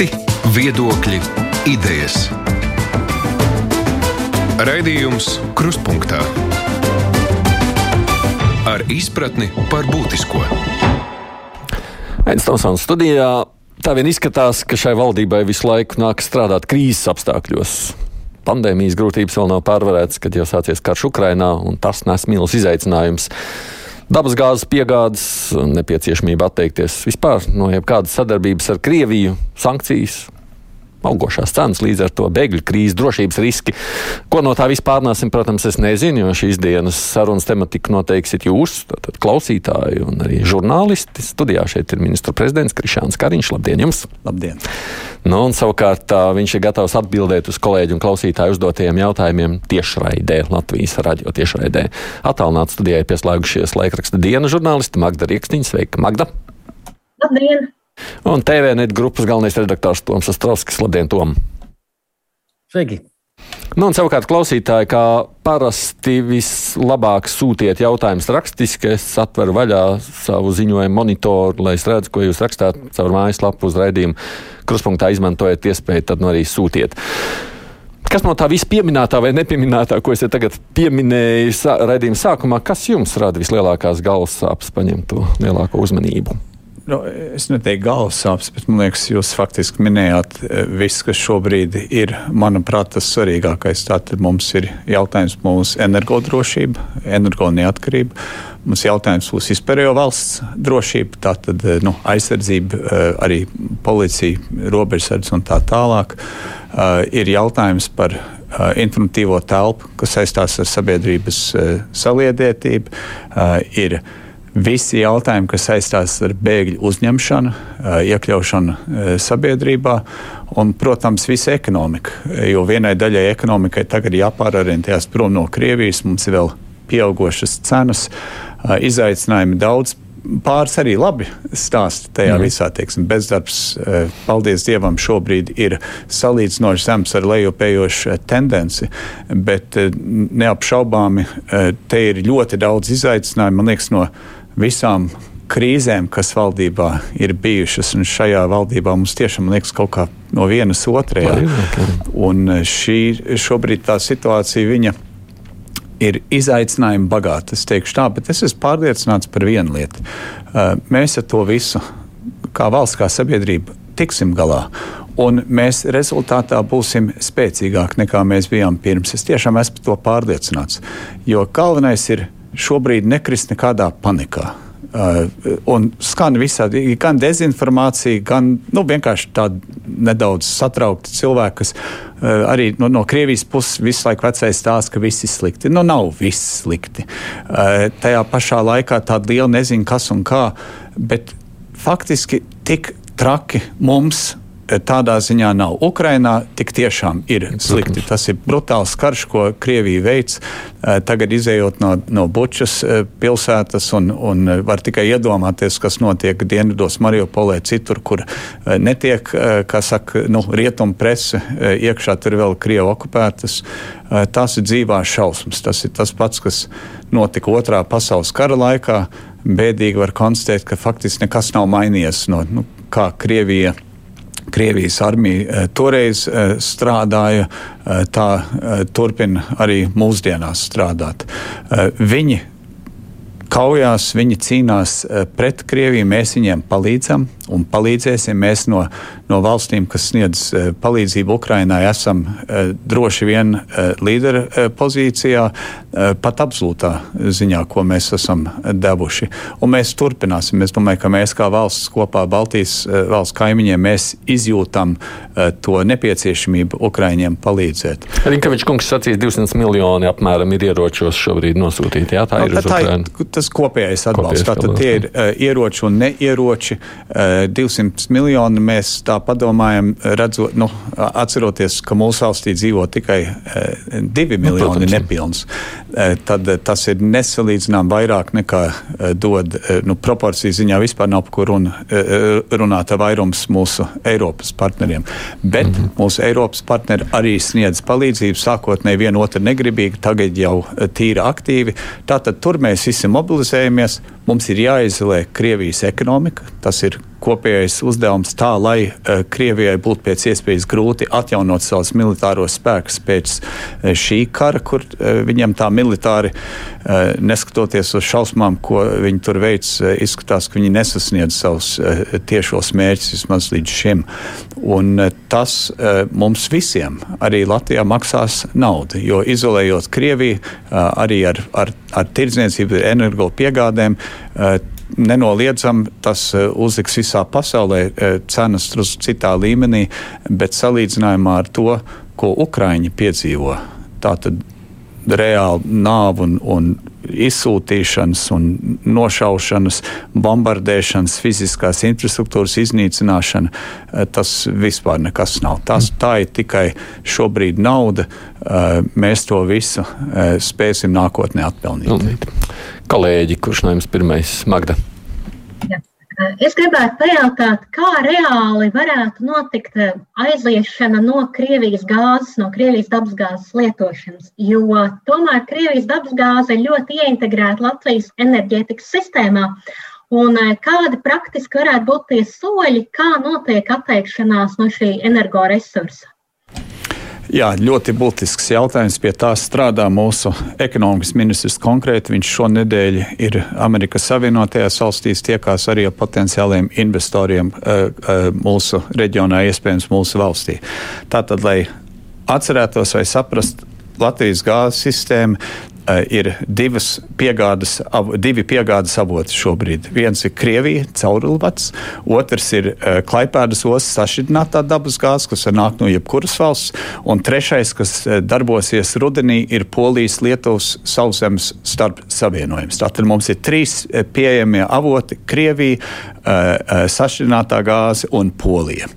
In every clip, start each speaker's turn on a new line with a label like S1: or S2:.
S1: Fakti, viedokļi, idejas. Raidījums Kruspunkta ar izpratni par būtisko.
S2: Aizsmeļamies Tomsons studijā. Tā vien izskatās, ka šai valdībai visu laiku nāk strādāt krīzes apstākļos. Pandēmijas grūtības vēl nav pārvarētas, kad jau sācies karš Ukrainā, un tas nes milzīgs izaicinājums. Dabas gāzes piegādes, nepieciešamība atteikties vispār no jebkādas sadarbības ar Krieviju, sankcijas, augošās cenas, līdz ar to bēgļu krīzes, drošības riski. Ko no tā vispār nāsim, protams, es nezinu, jo šīs dienas sarunas tematiku noteiksit jūs, tātad klausītāji un arī žurnālisti. Studijā šeit ir ministra prezidents Krišāns Kariņš. Labdien jums!
S3: Labdien!
S2: Nu, un savukārt viņš ir gatavs atbildēt uz kolēģu un klausītāju uzdotajiem jautājumiem tiešraidē, Latvijas radio tiešraidē. Atālināti studijai pieslēgušies laikraksta diena žurnālisti Magda Rieksniņa. Sveika, Magda!
S4: Labdien!
S2: Un TVNet grupas galvenais redaktors Toms Astrovskis. Labdien, Tom!
S3: Sveiki!
S2: Nu, un savukārt, klausītāji, kā parasti vislabāk sūtiet jautājumus rakstiski, es atveru vaļā savu ziņojumu monitoru, lai es redzu, ko jūs rakstāt caur mājaslapu uz raidījumu. Kruspunktā izmantojiet iespēju, tad nu arī sūtiet. Kas no tā viss pieminētā vai nepieminētā, ko es tagad pieminēju raidījuma sākumā, kas jums rada vislielākās galvas sāpes, paņemt to lielāko uzmanību?
S3: Nu, es neteiktu galvas sāpes, bet man liekas, jūs faktiski minējāt viss, kas šobrīd ir, manuprāt, tas svarīgākais. Tātad mums ir jautājums mūsu energodrošība, energo neatkarība. Mums jautājums būs vispārējo valsts drošība, tātad nu, aizsardzība, arī policija, robežsardze un tā tālāk. Ir jautājums par informatīvo telpu, kas saistās ar sabiedrības saliedētību. Ir visi jautājumi, kas saistās ar bēgļu uzņemšanu, iekļaušanu sabiedrībā un, protams, visa ekonomika. Jo vienai daļai ekonomikai tagad ir jāpārorientējas prom no Krievijas, mums ir vēl pieaugušas cenas, izaicinājumi daudz. Pāris arī labi stāsta tajā mm. visā. Teiksim, bezdarbs, paldies Dievam, šobrīd ir salīdzinoši zems ar lejupējošu tendenci, bet neapšaubāmi te ir ļoti daudz izaicinājumu. Man liekas, no visām krīzēm, kas valdībā ir bijušas, un šajā valdībā mums tiešām liekas kaut kā no vienas otrajā. Un šī šobrīd tā situācija viņa ir izaicinājuma bagāta. Es teikšu tā, bet es esmu pārliecināts par vienu lietu. Uh, mēs ar to visu, kā valsts, kā sabiedrība, tiksim galā. Un mēs rezultātā būsim spēcīgāki nekā mēs bijām pirms. Es tiešām esmu par to pārliecināts. Jo galvenais ir šobrīd nekrist nekādā panikā. Uh, un skan visādi, gan dezinformācija, gan nu, vienkārši tādi nedaudz satraukti cilvēki, kas uh, arī no, no Krievijas puses visu laiku vecais stāsta, ka viss ir slikti. Nu, nav viss slikti. Uh, tajā pašā laikā tāda liela nezina, kas un kā, bet faktiski tik traki mums tādā ziņā nav. Ukrainā tik tiešām ir slikti. Tas ir brutāls karš, ko Krievija veids. Eh, tagad izējot no, no Bučas eh, pilsētas, un, un var tikai iedomāties, kas notiek dienvidos Mariupolē, citur, kur eh, netiek, kā saka, nu, rietumu prese iekšā, tur vēl Krievu okupētas. Tas ir dzīvās šausmas. Tas ir tas pats, kas notika Otrā pasaules kara laikā. Bēdīgi var konstatēt, ka faktiski nekas nav mainījies no nu, kā Krievija Krievijas armija eh, toreiz eh, strādāja, eh, tā turpina arī mūsdienās strādāt. Viņi kaujās, viņi cīnās pret Krieviju, mēs viņiem palīdzam un palīdzēsim. Mēs no, no valstīm, kas sniedz palīdzību Ukrainai, esam droši vien līderu pozīcijā, pat absolūtā ziņā, ko mēs esam devuši. Un mēs turpināsim. Es domāju, ka mēs kā valsts kopā Baltijas valsts kaimiņiem izjūtam to nepieciešamību Ukraiņiem palīdzēt.
S2: Rinkevičs kungs sacīs, 200 miljoni apmēram ir ieročos šobrīd nosūtīti. Jā, tā ir.
S3: No, tā ir tas kopējais atbalsts. Tātad tie ir ieroči un neieroči. Uh, 200 miljoni mēs tā padomājam, redzot, nu, atceroties, ka mūsu valstī dzīvo tikai uh, 2 nu, miljoni nu, nepilns. Uh, tad tas ir nesalīdzinām vairāk nekā uh, dod nu, proporciju ziņā vispār nav par ko runa, runāt vairums mūsu Eiropas partneriem. Bet mm -hmm. mūsu Eiropas partneri arī sniedz palīdzību, sākotnēji vienotru negribīgi, tagad jau tīri aktīvi. Tātad tur mēs visi mobilizējamies, Mums ir jāizolē Krievijas ekonomika. Tas ir kopējais uzdevums tā, lai uh, Krievijai būtu pēc iespējas grūti atjaunot savus militāros spēkus pēc uh, šī kara, kur uh, viņiem tā militāri, neskatoties uz šausmām, ko viņi tur veic, izskatās, ka viņi nesasniedz savus tiešos mērķus vismaz līdz šim. Un, tas mums visiem, arī Latvijā, maksās naudu, jo izolējot Krieviju arī ar, ar, ar tirdzniecību, energo piegādēm, nenoliedzami tas eh, uzliks visā pasaulē eh, cenas uz citā līmenī, bet salīdzinājumā ar to, ko Ukraiņi piedzīvo, tā tad reāli nāvu un, un izsūtīšanas, un nošaušanas, bombardēšanas, fiziskās infrastruktūras iznīcināšana, eh, tas vispār nekas nav. Tas, tā ir tikai šobrīd nauda. Mēs to visu spēsim nākotnē atpelnīt. Nu,
S2: kolēģi, kurš no jums pirmais Magda?
S4: Jā. Es gribētu pajautāt, kā reāli varētu notikt aiziešana no Krievijas gāzes, no Krievijas dabasgāzes lietošanas, jo tomēr Krievijas dabasgāze ir ļoti ieintegrēta Latvijas enerģētikas sistēmā. Un kādi praktiski varētu būt tie soļi, kā notiek atteikšanās no šī energoresursa?
S3: Jā, ļoti būtisks jautājums. Pie tā strādā mūsu ekonomikas ministrs konkrēti. Viņš šonadēļ ir Amerikas Savienotajās valstīs, tiekās arī ar potenciāliem investoriem uh, uh, mūsu reģionā, iespējams, mūsu valstī. Tātad, lai atcerētos vai saprastu, Latvijas gāzes sistēma ir divas piegādes, divi piegādes avoti šobrīd. Viens ir Krievija, caurulvats, otrs ir eh, Klaipēdas ostas sašķidrinātā dabas gāze, kas var nākt no jebkuras valsts, un trešais, kas eh, darbosies rudenī, ir Polijas, Lietuvas sauszemes starp savienojums. Tātad mums ir trīs pieejamie avoti - Krievija, sašķidrinātā gāze un Polija.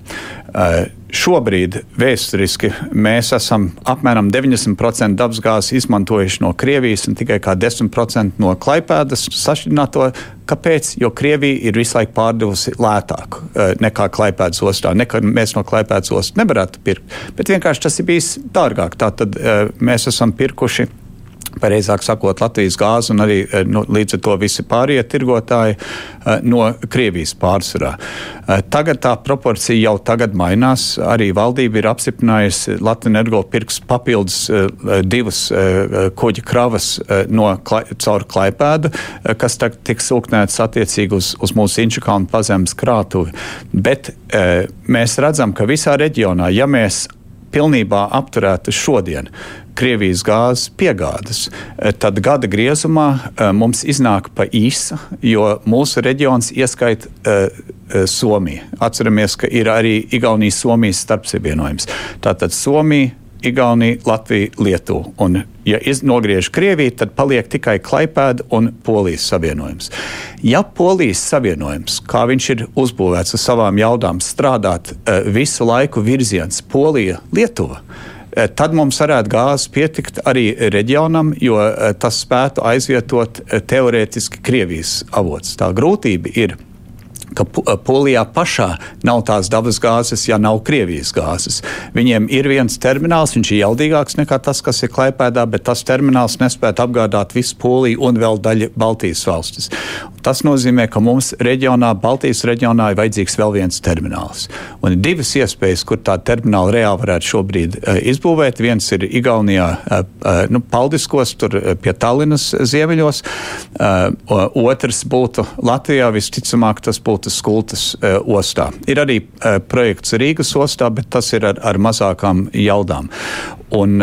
S3: Šobrīd vēsturiski mēs esam apmēram 90% dabasgāzes izmantojuši no Krievijas un tikai 10% no Klaipēdas sašķidrināto. Kāpēc? Jo Krievija ir visu laiku pārdevusi lētāk eh, nekā Klaipēdas ostā. Nekā mēs no Klaipēdas ostas nevarētu pirkt, bet vienkārši tas ir bijis dārgāk. Tātad eh, mēs esam pirkuši pareizāk sakot, Latvijas gāzi un arī eh, nu, līdz ar to visi pārējie tirgotāji eh, no Krievijas pārsvarā. Eh, tagad tā proporcija jau tagad mainās. Arī valdība ir apstiprinājusi Latvijas energo pirks papildus divas kuģa kravas no caur Klaipēdu, kas tiks sūknētas attiecīgi uz, uz mūsu Inčukalnu pazemes krātuvi. Bet mēs redzam, ka visā reģionā, ja mēs pilnībā apturētu šodien Krievijas gāzes piegādes, eh, tad gada griezumā eh, mums iznāk pa īsa, jo mūsu reģions ieskaita uh, Somiju. Atceramies, ka ir arī Igaunijas-Somijas starpsavienojums. Tātad Somija, Igaunija, Latvija, Lietuva. Un, ja nogriež Krieviju, tad paliek tikai Klaipēda un Polijas savienojums. Ja Polijas savienojums, kā viņš ir uzbūvēts ar savām jaudām, strādāt uh, visu laiku virziens Polija, Lietuva, uh, tad mums varētu gāzes pietikt arī reģionam, jo uh, tas spētu aizvietot teorētiski Krievijas avots. Tā grūtība ir ka eh, Polijā pašā nav tās dabas gāzes, ja nav Krievijas gāzes. Viņiem ir viens termināls, viņš ir jaudīgāks nekā tas, kas ir Klaipēdā, bet tas termināls nespēja apgādāt visu Poliju un vēl daļu Baltijas valstis. Tas nozīmē, ka mums reģionā, Baltijas reģionā ir vajadzīgs vēl viens termināls. Un ir divas iespējas, kur tā termināla reāli varētu šobrīd uh, izbūvēt. Viens ir Igaunijā, uh, nu, Paldiskos, tur pie Tallinas ziemeļos. Uh, otrs būtu Latvijā, visticamāk, tas būtu Skultas uh, ostā. Ir arī uh, projekts Rīgas ostā, bet tas ir ar, ar mazākām jaudām. Un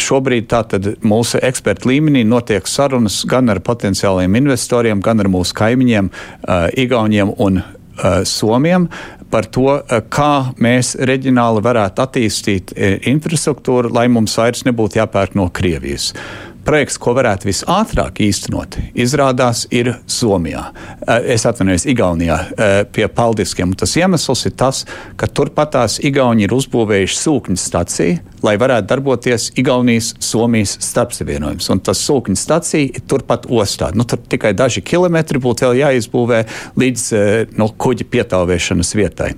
S3: šobrīd tātad mūsu ekspertu līmenī notiek sarunas gan ar potenciāliem investoriem, gan ar mūsu kaimiņiem, uh, Igauniem un uh, Somiem par to, uh, kā mēs reģionāli varētu attīstīt infrastruktūru, lai mums vairs nebūtu jāpērk no Krievijas projekts, ko varētu visātrāk īstenot, izrādās ir Somijā. Eh, es atvainojos, Igaunijā eh, pie Paldiskiem. Tas iemesls ir tas, ka turpatās Igauni ir uzbūvējuši sūkņu staciju, lai varētu darboties Igaunijas, Somijas starpsavienojums. Un tas sūkņu stacija ir turpat ostā. Nu, tur tikai daži kilometri būtu vēl jāizbūvē līdz eh, no kuģa pietāvēšanas vietai.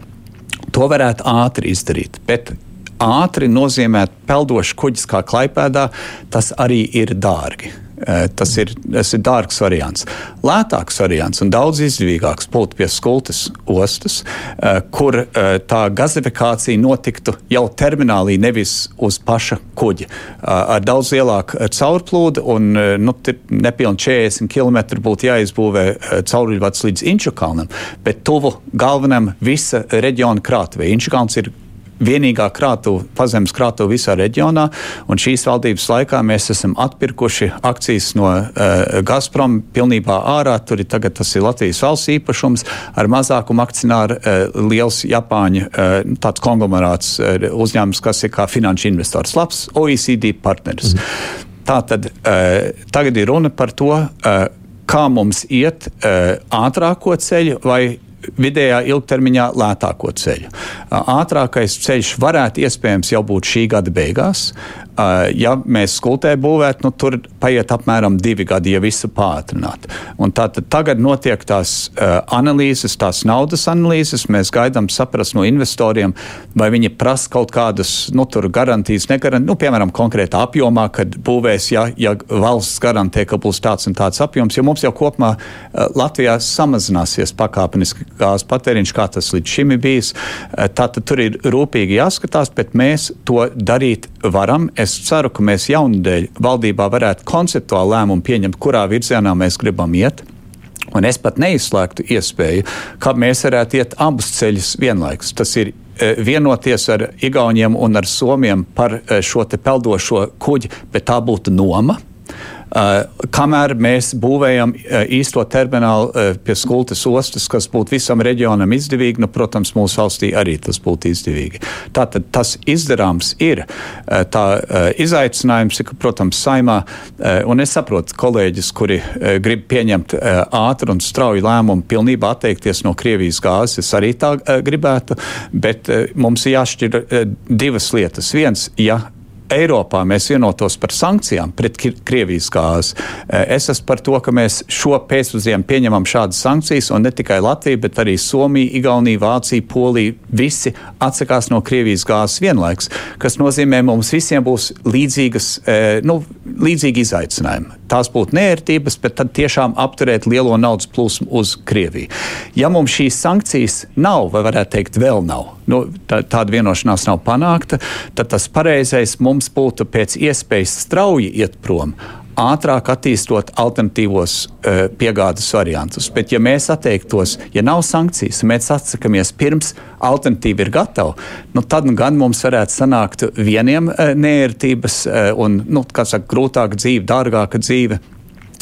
S3: To varētu ātri izdarīt, bet ātri nozīmē peldošs kuģis kā klaipēdā, tas arī ir dārgi. Tas ir, tas ir dārgs variants. Lētāks variants un daudz izdevīgāks būtu pie Skultas ostas, kur tā gazifikācija notiktu jau terminālī, nevis uz paša kuģa. Ar daudz lielāku caurplūdu un nu, nepilnīgi 40 km būtu jāizbūvē cauruļvads līdz Inčukalnam, bet tuvu galvenam visa reģiona krātuvē. Inčukalns ir vienīgā krātuve, pazemes krātuve visā reģionā. Šīs valdības laikā mēs esam atpirkuši akcijas no uh, Gazprom pilnībā ārā. Tur ir tagad tas ir Latvijas valsts īpašums ar mazākumu akcionāru uh, liels Japāņu uh, konglomerāts uh, uzņēmums, kas ir kā finanšu investors, labs OECD partneris. Mhm. Tā tad uh, tagad ir runa par to, uh, kā mums iet uh, ātrāko ceļu vai vidējā ilgtermiņā lētāko ceļu. Ātrākais ceļš varētu iespējams jau būt šī gada beigās. Ja mēs skultē būvētu, nu, tur paiet apmēram divi gadi, ja visu pātrinātu. Tātad tagad notiek tās analīzes, tās naudas analīzes. Mēs gaidām saprast no investoriem, vai viņi prasa kaut kādas nu, garantijas, negarantijas, nu, piemēram, konkrētā apjomā, kad būvēs, ja, ja valsts garantē, ka būs tāds un tāds apjoms, jo mums jau kopumā Latvijā samazināsies pakāpeniski gāzes patēriņš, kā tas līdz šim ir bijis. Eh, tātad tur ir rūpīgi jāskatās, bet mēs to darīt varam. Es ceru, ka mēs jaunadēļ valdībā varētu konceptuāli lēmumu pieņemt, kurā virzienā mēs gribam iet. Un es pat neizslēgtu iespēju, ka mēs varētu iet abus ceļus vienlaikus. Tas ir eh, vienoties ar Igauniem un ar Somiem par eh, šo peldošo kuģi, bet tā būtu noma. Uh, kamēr mēs būvējam uh, īsto terminālu uh, pie Skultas ostas, kas būtu visam reģionam izdevīgi, nu, protams, mūsu valstī arī tas būtu izdevīgi. Tātad tas izdarāms ir. Tā izaicinājums ir, ka, protams, saimā, un es saprotu kolēģis, kuri grib pieņemt ātru un strauju lēmumu pilnībā atteikties no Krievijas gāzes, es arī tā gribētu, bet mums ir jāšķir divas lietas. Viens, ja Eiropā mēs vienotos par sankcijām pret Krievijas gāzi. Eh, es esmu par to, ka mēs šo pēcpusdienu pieņemam šādas sankcijas, un ne tikai Latvija, bet arī Somija, Igaunija, Vācija, Polija. Visi atsakās no Krievijas gāzes vienlaikus, kas nozīmē, mums visiem būs līdzīgas, eh, nu, līdzīgi izaicinājumi. Tās būtu nērtības, bet tad tiešām apturēt lielo naudas plūsmu uz Krieviju. Ja mums šīs sankcijas nav, vai varētu teikt, vēl nav, nu, tā, tāda vienošanās nav panākta, tad tas pareizais mums būtu pēc iespējas strauji iet prom, ātrāk attīstot alternatīvos uh, piegādes variantus. Bet, ja mēs atteiktos, ja nav sankcijas, mēs atsakāmies pirms alternatīva ir gatava, nu, tad nu, gan mums varētu sanākt vieniem uh, nērtības uh, un, nu, kā saka, grūtāka dzīve, dārgāka dzīve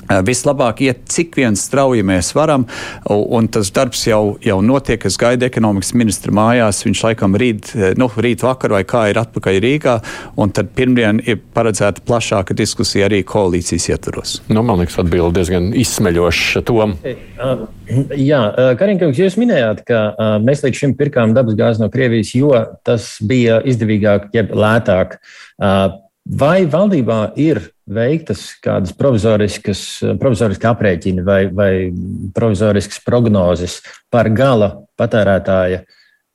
S3: vislabāk iet, cik vien strauji mēs varam, un tas darbs jau, jau notiek. Es gaidu ekonomikas ministra mājās. Viņš laikam rīt, nu, rīt vakar vai kā ir atpakaļ Rīgā, un tad pirmdien ir paredzēta plašāka diskusija arī koalīcijas ietvaros.
S2: Nu, man liekas, atbildi diezgan izsmeļoša tom.
S5: Jā, Karinkungs, jūs minējāt, ka mēs līdz šim pirkām dabasgāzi no Krievijas, jo tas bija izdevīgāk, jeb lētāk. Vai valdībā ir veiktas kādas provizoriskas, provizoriski aprēķini vai, vai provizoriskas prognozes par gala patērētāja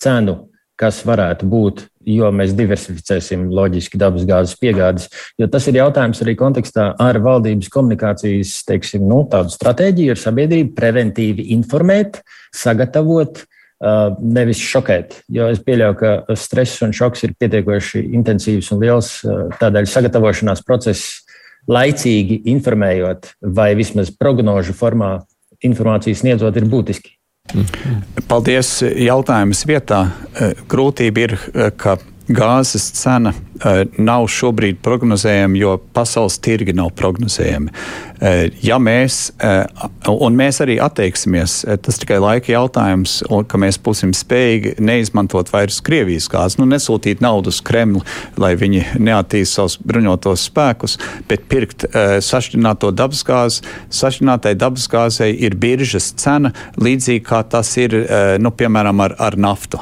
S5: cenu, kas varētu būt, jo mēs diversificēsim loģiski dabas gāzes piegādes. Jo tas ir jautājums arī kontekstā ar valdības komunikācijas teiksim, nu, stratēģiju, ar sabiedrību preventīvi informēt, sagatavot nevis šokēt. Jo es pieļauju, ka stress un šoks ir pietiekoši intensīvs un liels. Tādēļ sagatavošanās process laicīgi informējot vai vismaz prognožu formā informāciju sniedzot ir būtiski.
S3: Paldies! Jautājums vietā. Grūtība ir, ka gāzes cena uh, nav šobrīd prognozējama, jo pasaules tirgi nav prognozējami. Uh, ja mēs, uh, un mēs arī atteiksimies, tas tikai laika jautājums, ka mēs būsim spējīgi neizmantot vairs Krievijas gāzi, nu, nesūtīt naudu uz Kremli, lai viņi neattīst savus bruņotos spēkus, bet pirkt sašķināto dabasgāzi. Sašķinātai dabasgāzei ir biržas cena, līdzīgi kā tas ir, nu, piemēram, ar, ar naftu.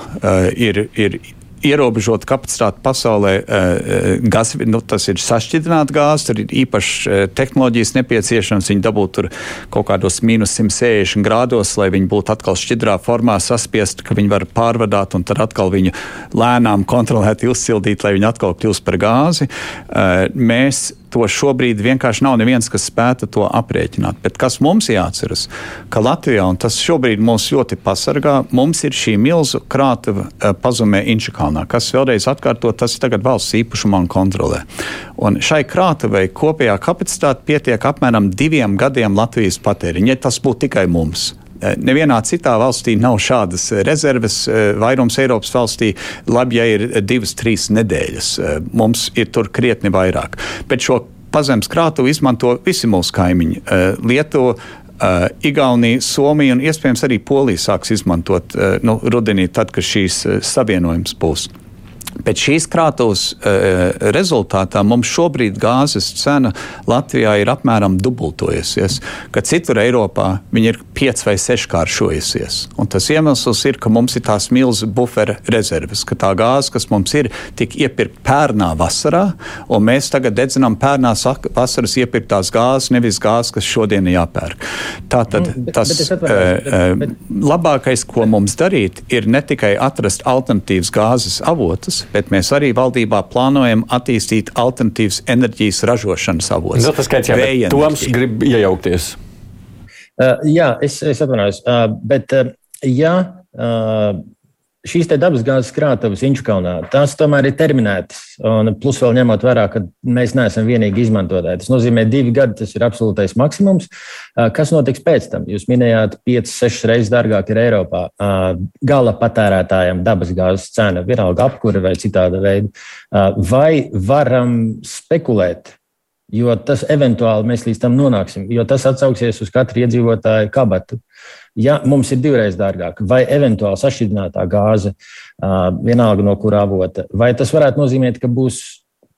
S3: Ir, ir ierobežota kapacitāte pasaulē. Eh, eh, gas, nu, tas ir sašķidrināta gāze, tur ir īpašas eh, tehnoloģijas nepieciešams. Viņi dabūtu tur kaut kādos mīnus 160 grādos, lai viņi būtu atkal šķidrā formā saspiest, ka viņi var pārvadāt un tad atkal viņu lēnām kontrolēt, izsildīt, lai viņi atkal kļūst par gāzi. Mēs to šobrīd vienkārši nav neviens, kas spētu to aprēķināt. Bet kas mums jāatceras, ka Latvijā, un tas šobrīd mūs ļoti pasargā, mums ir šī milzu krātuva pazemē Inčakalnā, kas vēlreiz atkārtot, tas ir tagad valsts īpašumā un kontrolē. Un šai krātuvei kopējā kapacitāte pietiek apmēram diviem gadiem Latvijas patēriņa, ja tas būtu tikai mums. Eh, nevienā citā valstī nav šādas eh, rezerves. Eh, vairums Eiropas valstī labi, ja ir divas, trīs nedēļas. Mums ir tur krietni vairāk. Bet šo pazemes krātuvi izmanto visi mūsu kaimiņi. Lietuva, Uh, Igaunija, Somija un iespējams arī Polija sāks izmantot uh, nu, rudenī, tad, kad šīs uh, savienojums būs. Pēc šīs krātuves uh, rezultātā mums šobrīd gāzes cena Latvijā ir apmēram dubultojusies, kad citur Eiropā viņa ir piec vai seškāršojusies. Un tas iemesls ir, ka mums ir tās milzu bufera rezerves, ka tā gāze, kas mums ir, tika iepirkta pērnā vasarā, un mēs tagad dedzinām pērnās vasaras iepirktās gāzes, nevis gāzes, kas šodien ir jāpērk. Tātad mm, bet, tas bet uh, bet... labākais, ko mums darīt, ir ne tikai atrast alternatīvas gāzes avotus, bet mēs arī valdībā plānojam attīstīt alternatīvas enerģijas ražošanas avotus.
S2: Nu, tas skaits jau ir. Toms grib iejaukties.
S5: Uh, jā, es, es atvainojos, uh, bet uh, ja uh, šīs dabasgāzes krātuves Inčukalnā, tās tomēr ir terminētas. Un plus vēl ņemot vērā, ka mēs neesam vienīgi izmantotāji. Tas nozīmē, divi gadi tas ir absolūtais maksimums. Kas notiks pēc tam? Jūs minējāt, 5-6 reizes dārgāk ir Eiropā. Gala patērētājiem dabasgāzes cena, vienalga apkure vai citāda veida. Vai varam spekulēt? Jo tas eventuāli mēs līdz tam nonāksim, jo tas atsauksies uz katru iedzīvotāju kabatu. Ja mums ir divreiz dārgāk, vai eventuāli sašķidrinātā gāze, vienalga no kura avota, vai tas varētu nozīmēt, ka būs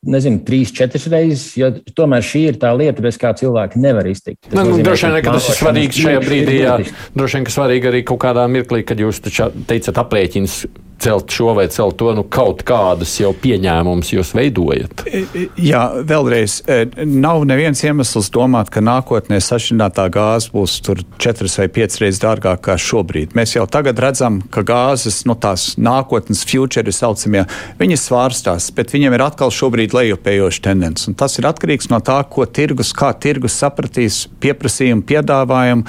S5: nezinu, trīs, četras reizes, jo tomēr šī ir tā lieta, bez kā cilvēki nevar iztikt.
S2: Tas nu, nozīmē, droši vien, ka tas ir svarīgi šajā brīdī, jā. Droši vien, ka svarīgi arī kaut kādā mirklī, kad jūs teicat aprēķins celt šo vai celt to, nu kaut kādas jau pieņēmumus jūs veidojat? E,
S3: e, jā, vēlreiz, e, nav neviens iemesls domāt, ka nākotnē sašķidrinātā gāze būs tur četras vai piecas reizes dārgāka kā šobrīd. Mēs jau tagad redzam, ka gāzes, nu tās nākotnes futuri saucamie, viņas svārstās, bet viņiem ir atkal šobrīd lejupējoša tendence. Un tas ir atkarīgs no tā, ko tirgus, kā tirgus sapratīs pieprasījumu, piedāvājumu,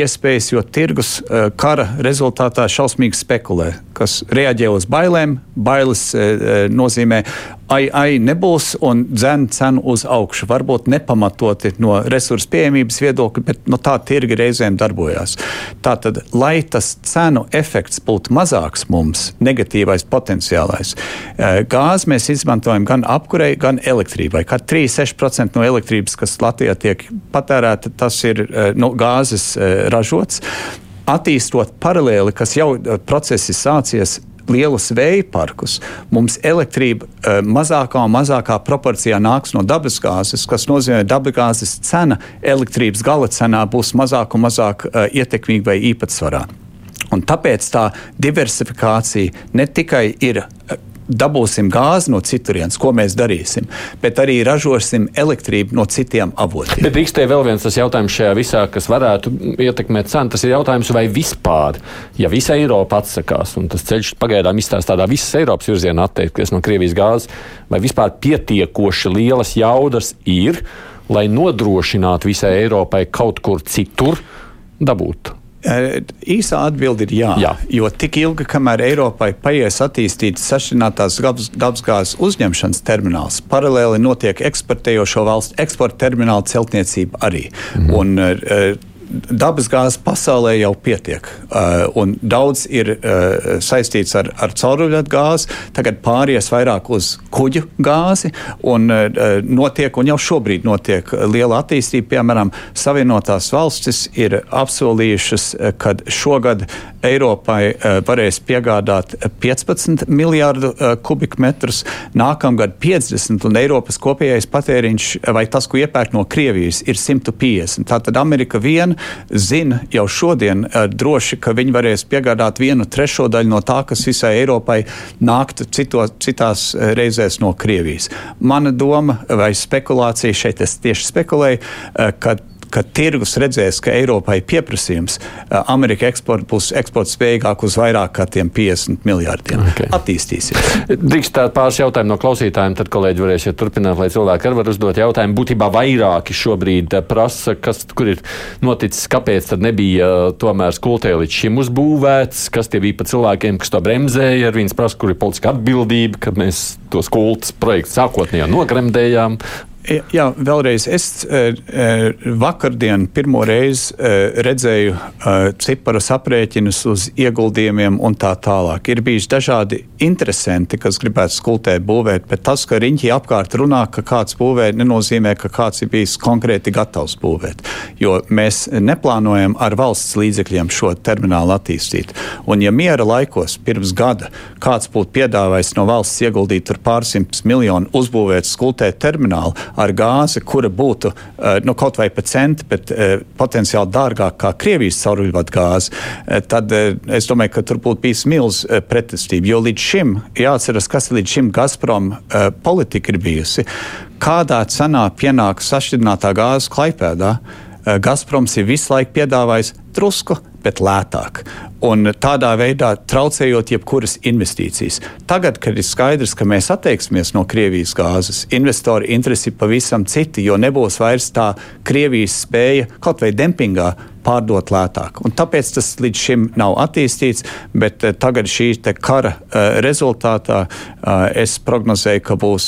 S3: iespējas, jo tirgus kara rezultātā šausmīgi spekulē, kas reaģē uz bailēm. Bailes e, e, nozīmē, ai, ai, nebūs un dzēn cenu uz augšu. Varbūt nepamatoti no resursu pieejamības viedokļa, bet no tā tirgi reizēm darbojās. Tātad, lai tas cenu efekts būtu mazāks mums, negatīvais potenciālais, e, gāzi mēs izmantojam gan apkurei, gan elektrībai. Kā 3-6% no elektrības, kas Latvijā tiek patērēta, tas ir no gāzes ražots attīstot paralēli, kas jau eh, process ir sācies, lielus vēja parkus, mums elektrība uh, mazākā un mazākā proporcijā nāks no dabasgāzes, kas nozīmē, ka dabasgāzes cena elektrības gala cenā būs mazāk un mazāk uh, ietekmīga vai īpatsvarā. Un tāpēc tā diversifikācija ne tikai ir dabūsim gāzi no citurienes, ko mēs darīsim, bet arī ražosim elektrību no citiem avotiem.
S2: Bet drīkstē vēl viens tas jautājums šajā visā, kas varētu ietekmēt cenu. Tas ir jautājums, vai vispār, ja visa Eiropa atsakās, un tas ceļš pagaidām izstāsta tādā visas Eiropas virzienā atteikties no Krievijas gāzes, vai vispār pietiekoši lielas jaudas ir, lai nodrošinātu visai Eiropai kaut kur citur dabūt
S3: Īsā atbilde ir jā, jā. Jo tik ilgi, kamēr Eiropai paies attīstīt sašķinātās dabasgāzes uzņemšanas termināls, paralēli notiek eksportējošo valstu eksporta termināla celtniecība arī. Mhm. Un, dabasgāzes pasaulē jau pietiek. Uh, un daudz ir uh, saistīts ar, ar cauruļvadu gāzi, tagad pāries vairāk uz kuģu gāzi, un uh, notiek, un jau šobrīd notiek liela attīstība. Piemēram, Savienotās valstis ir apsolījušas, ka šogad Eiropai varēs piegādāt 15 miljārdu uh, kubikmetrus, nākamgad 50, un Eiropas kopējais patēriņš vai tas, ko iepērk no Krievijas, ir 150. Tātad Amerika viena zina jau šodien uh, droši, ka viņi varēs piegādāt vienu trešo daļu no tā, kas visai Eiropai nāktu cito, citās uh, reizēs no Krievijas. Mana doma vai spekulācija šeit es tieši spekulēju, uh, ka tirgus redzēs, ka Eiropai ir pieprasījums, Amerika eksport būs eksporta spējīgāk uz vairāk kā tiem 50 miljardiem. Okay. Attīstīsies.
S2: Drīkst tā pāris jautājumu no klausītājiem, tad kolēģi varēs ja turpināt, lai cilvēki arī var uzdot jautājumu. Būtībā vairāki šobrīd prasa, kas kur ir noticis, kāpēc tad nebija tomēr skoltē līdz šim uzbūvēts, kas tie bija pa cilvēkiem, kas to bremzēja, ar viņas prasa, kur ir politiska atbildība, kad mēs tos kultus projektu sākotnējā nogremdējām.
S3: Jā, vēlreiz. Es e, e, vakardien pirmo reizi e, redzēju ciparus aprēķinus uz ieguldījumiem un tā tālāk. Ir bijuši dažādi interesanti, kas gribētu skultēt, būvēt, bet tas, ka riņķi apkārt runā, ka kāds būvē, nenozīmē, ka kāds ir bijis konkrēti gatavs būvēt. Jo mēs neplānojam ar valsts līdzekļiem šo terminālu attīstīt. Un ja miera laikos pirms gada kāds būtu piedāvājis no valsts ieguldīt tur pārsimtus miljonu uzbūvēt skultēt terminālu, ar gāzi, kura būtu uh, nu, kaut vai pa centi, bet uh, potenciāli dārgāk kā Krievijas cauruļvadu gāze, uh, tad es domāju, ka tur būtu bijis milz pretestība. Jo līdz šim, jāatceras, kas līdz šim Gazprom politika ir bijusi, kādā cenā pienāk sašķidrinātā gāze Klaipēdā. Gazproms ir visu laiku piedāvājis drusku, bet lētāk un tādā veidā traucējot jebkuras investīcijas. Tagad, kad ir skaidrs, ka mēs atteiksimies no Krievijas gāzes, investori interesi pavisam citi, jo nebūs vairs tā Krievijas spēja kaut vai dempingā pārdot lētāk. Un tāpēc tas līdz šim nav attīstīts, bet uh, tagad šī kara uh, rezultātā uh, es prognozēju, ka būs,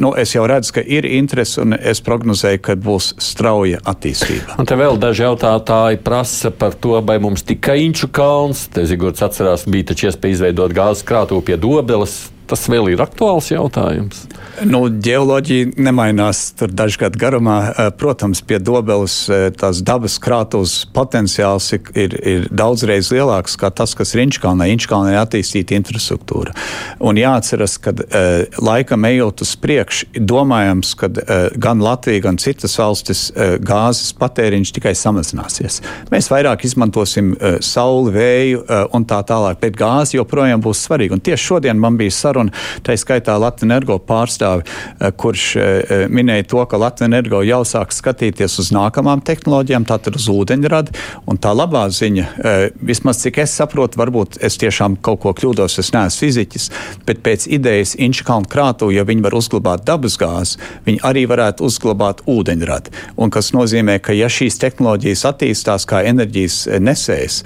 S3: nu, es jau redzu, ka ir interese, un es prognozēju, ka būs strauja attīstība.
S2: Un te vēl daži jautātāji prasa par to, vai mums tikai Inču kalns. Te Zigorts atcerās, bija taču iespēja izveidot gāzes krātuvi pie Dobeles. Tas vēl ir aktuāls jautājums.
S3: Nu, ģeoloģija nemainās dažu gadu garumā. Eh, protams, pie Dobeles eh, tās dabas krātuves potenciāls ir, ir daudzreiz lielāks nekā tas, kas ir Inčkalnē. Inčkalnē ir attīstīta infrastruktūra. Un jāatceras, ka uh, laikam ejot uz priekšu, domājams, ka gan Latvija, gan citas valstis gāzes patēriņš tikai samazināsies. Mēs vairāk izmantosim sauli, vēju un tā tālāk, bet gāze joprojām būs svarīga. Un tieši šodien man bija saruna saruna, tā skaitā Latvijas energo pārstāvi, eh, kurš eh, minēja to, ka Latvijas energo jau sāk skatīties uz nākamām tehnoloģijām, tātad uz ūdeņradi. Un tā labā ziņa, eh, vismaz cik es saprotu, varbūt es tiešām kaut ko kļūdos, es neesmu fiziķis, bet pēc idejas Inčkalnu krātu, ja viņi var uzglabāt dabasgāzi, viņi arī varētu uzglabāt ūdeņradi. Un kas nozīmē, ka ja šīs tehnoloģijas attīstās kā enerģijas nesējs,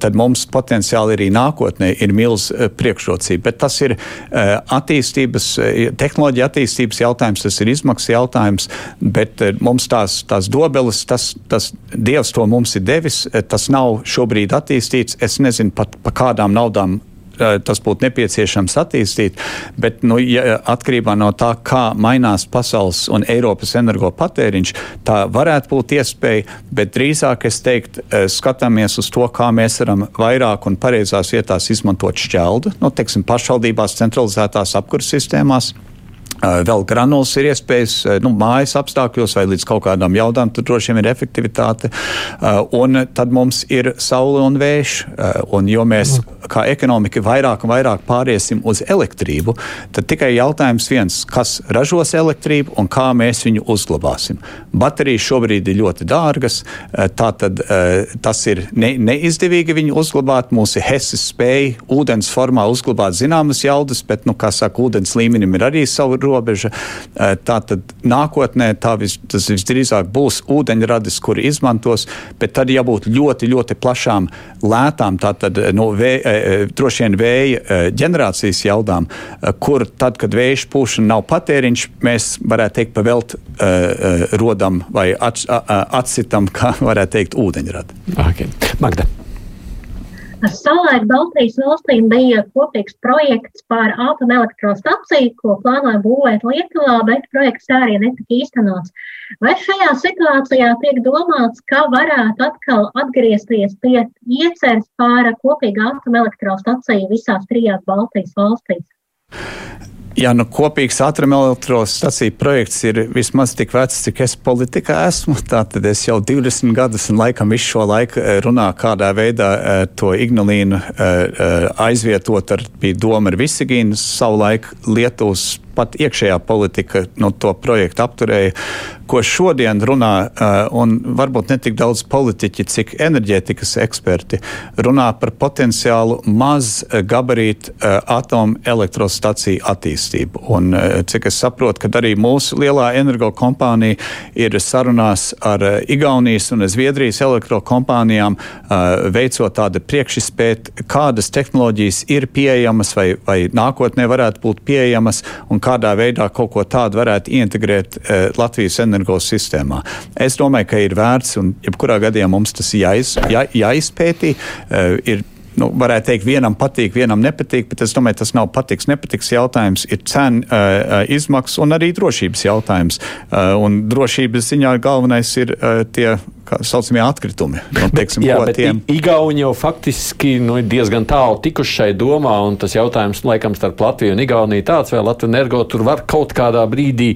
S3: tad mums potenciāli arī nākotnē ir milz priekšrocība. Bet tas ir Eh, attīstības, eh, tehnoloģija attīstības jautājums, tas ir izmaksu jautājums, bet eh, mums tās, tās dobeles, tas, tas Dievs to mums ir devis, tas nav šobrīd attīstīts. Es nezinu pat pa kādām naudām tas būtu nepieciešams attīstīt, bet nu, ja, atkarībā no tā, kā mainās pasaules un Eiropas energopatēriņš, tā varētu būt iespēja, bet drīzāk es teiktu, skatāmies uz to, kā mēs varam vairāk un pareizās vietās izmantot šķeldu, nu, teiksim, pašvaldībās centralizētās apkurses sistēmās. Vēl granulas ir iespējas nu, mājas apstākļos vai līdz kaut kādām jaudām, tur droši vien ir efektivitāte. Un tad mums ir saule un vējš. Un jo mēs kā ekonomika vairāk un vairāk pāriesim uz elektrību, tad tikai jautājums viens, kas ražos elektrību un kā mēs viņu uzglabāsim. Baterijas šobrīd ir ļoti dārgas, tātad tas ir ne, neizdevīgi viņu uzglabāt. Mūsu HESS spēja ūdens formā uzglabāt zināmas jaudas, bet, nu, kā saka, ūdens līmenim ir arī savu robeža. Eh, Tātad nākotnē tā vis, tas visdrīzāk būs ūdeņradis, kuri izmantos, bet tad jābūt ļoti, ļoti plašām, lētām, tātad eh, no vē, eh, droši vien vēja ģenerācijas jaudām, kur tad, kad vējš pūšana nav patēriņš, mēs varētu teikt pavelt rodam vai atsitam, kā varētu teikt, ūdeņradi.
S2: Okay. Magda.
S4: Savulaik Baltijas valstīm bija kopīgs projekts par atomelektrostaciju, ko plānoja būvēt Lietuvā, bet projekts arī netika īstenots. Vai šajā situācijā tiek domāts, ka varētu atkal atgriezties pie ieceres pār kopīgu atomelektrostaciju visās trijās Baltijas valstīs?
S3: Jā, nu, kopīgs atomelektrostaciju projekts ir vismaz tik vecs, cik es politikā esmu. Tātad es jau 20 gadus un laikam visu šo laiku eh, runāju, kādā veidā uh, to Ignalīnu uh, aizvietot ar, bija doma ar Visagīnu, savulaik Lietuvas pat iekšējā politika nu, to projektu apturēja. Ko šodien runā, un varbūt ne tik daudz politiķi, cik enerģētikas eksperti, runā par potenciālu maz gabarītu atomelektrostaciju attīstību. Un, cik es saprotu, ka arī mūsu lielā energokompānija ir sarunās ar Igaunijas un Zviedrijas elektrokompānijām, veicot tādu priekšizpēti, kādas tehnoloģijas ir pieejamas vai, vai nākotnē varētu būt pieejamas un kādā veidā kaut ko tādu varētu integrēt uh, Latvijas energosistēmā. Es domāju, ka ir vērts un jebkurā gadījumā mums tas jāiz, jā, jāizpētī. Uh, ir nu, varētu teikt, vienam patīk, vienam nepatīk, bet es domāju, tas nav patiks, nepatiks jautājums. Ir cena, uh, izmaksas un arī drošības jautājums. Uh, un drošības ziņā galvenais ir uh, tie tā saucamie atkritumi. Nu, teiksim,
S2: jā, bet tiem... Igauni jau faktiski nu, ir diezgan tālu tikuši šai domā, un tas jautājums, laikam, starp Latviju un Igauniju tāds, vai Latvija energo tur var kaut kādā brīdī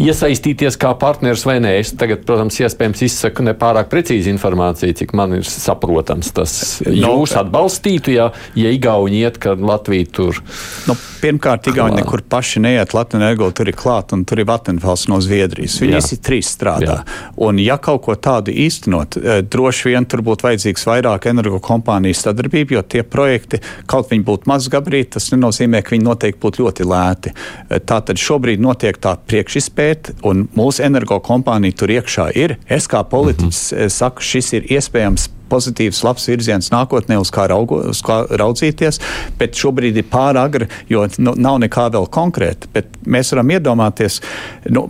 S2: iesaistīties kā partneris vai nē. Es tagad, protams, iespējams izsaku nepārāk precīzi informāciju, cik man ir saprotams. Tas no, jūs atbalstītu, ja, ja Igauni iet, ka Latvija tur.
S3: Nu, pirmkārt, Igauni nekur paši neiet, Latvija energo tur ir klāt un tur ir Vattenfalls no Zviedrijas. Viņi visi trīs strādā. Jā. Un ja kaut ko tādu īstenot, eh, droši vien tur būtu vajadzīgs vairāk energo kompāniju sadarbību, jo tie projekti, kaut viņi būtu maz gabarīti, tas nenozīmē, ka viņi noteikti būtu ļoti lēti. Eh, tātad šobrīd notiek tā priekšizpēta izpēta, un mūsu energokompānija tur iekšā ir. Es kā politiķis mm -hmm. saku, šis ir iespējams pozitīvs, labs virziens nākotnē, uz kā, raugo, uz kā raudzīties, bet šobrīd ir pāragri, jo nu, nav nekā vēl konkrēta. Bet mēs varam iedomāties, nu,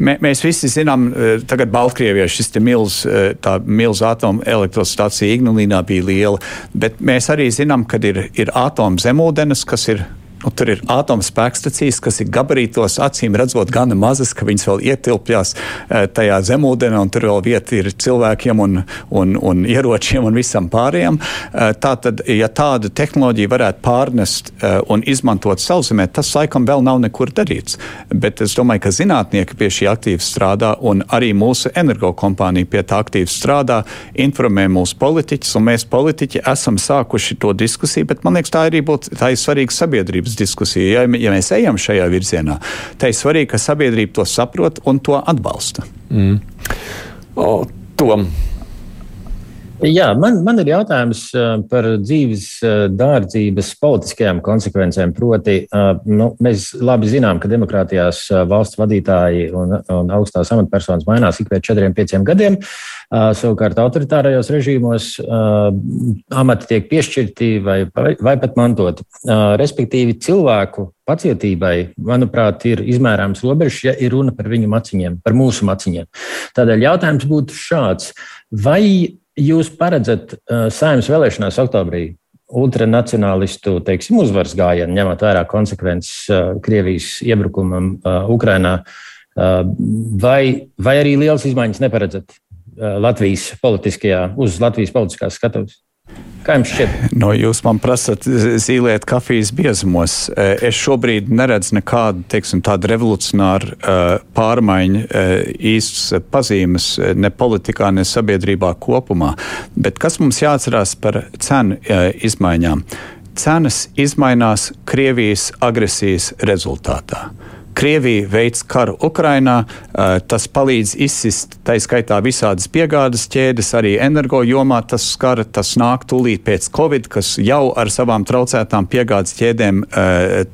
S3: mē, mēs visi zinām, e, tagad Baltkrievijā šis milz, tā milz atomelektrostacija Ignalīnā bija liela, bet mēs arī zinām, ka ir, ir atomu zemūdenes, kas ir Nu, tur ir atomspēkstacijas, kas ir gabarītos acīm redzot gana mazas, ka viņas vēl ietilpjās e, tajā zemūdenē, un tur vēl vieta ir cilvēkiem un, un, un ieročiem un visam pārējiem. E, tātad, ja tādu tehnoloģiju varētu pārnest e, un izmantot sauszemē, tas laikam vēl nav nekur darīts. Bet es domāju, ka zinātnieki pie šī aktīvi strādā, un arī mūsu energokompānija pie tā aktīvi strādā, informē mūsu politiķus, un mēs politiķi esam sākuši to diskusiju, bet man liekas, tā arī būtu tā ir svarīga sabiedrības sabiedrības diskusija. Ja, ja mēs ejam šajā virzienā, tad ir svarīgi, ka sabiedrība to saprot un to atbalsta. Mm.
S2: O, tom.
S5: Jā, man, man ir jautājums par dzīves dārdzības politiskajām konsekvencēm. Proti, nu, mēs labi zinām, ka demokrātijās valsts vadītāji un, un augstās amatpersonas mainās ik pēc četriem, pieciem gadiem. Savukārt autoritārajos režīmos amati tiek piešķirti vai, vai, pat mantoti. Respektīvi, cilvēku pacietībai, manuprāt, ir izmērāms robežs, ja ir runa par viņu maciņiem, par mūsu maciņiem. Tādēļ jautājums būtu šāds. Vai jūs paredzat saimnes vēlēšanās oktobrī ultranacionālistu teiksim, uzvaras gājienu, ņemot vērā konsekvences Krievijas iebrukumam Ukrainā, vai, vai arī liels izmaiņas neparedzat? Eh, Latvijas politiskajā, uz Latvijas politiskās skatuves? Kā jums šķiet?
S3: No, jūs man prasat zīmēt kafijas biezumos. Eh, es šobrīd neredzu nekādu teiksim, tādu revolucionāru uh, pārmaiņu uh, īstas pazīmes ne politikā, ne sabiedrībā kopumā. Bet kas mums jāatcerās par cenu izmaiņām? Cenas izmainās Krievijas agresijas rezultātā. Krievija veids karu Ukrainā, tas palīdz izsist, tā skaitā visādas piegādes ķēdes, arī energo jomā tas skar, tas nāk tūlīt pēc Covid, kas jau ar savām traucētām piegādes ķēdēm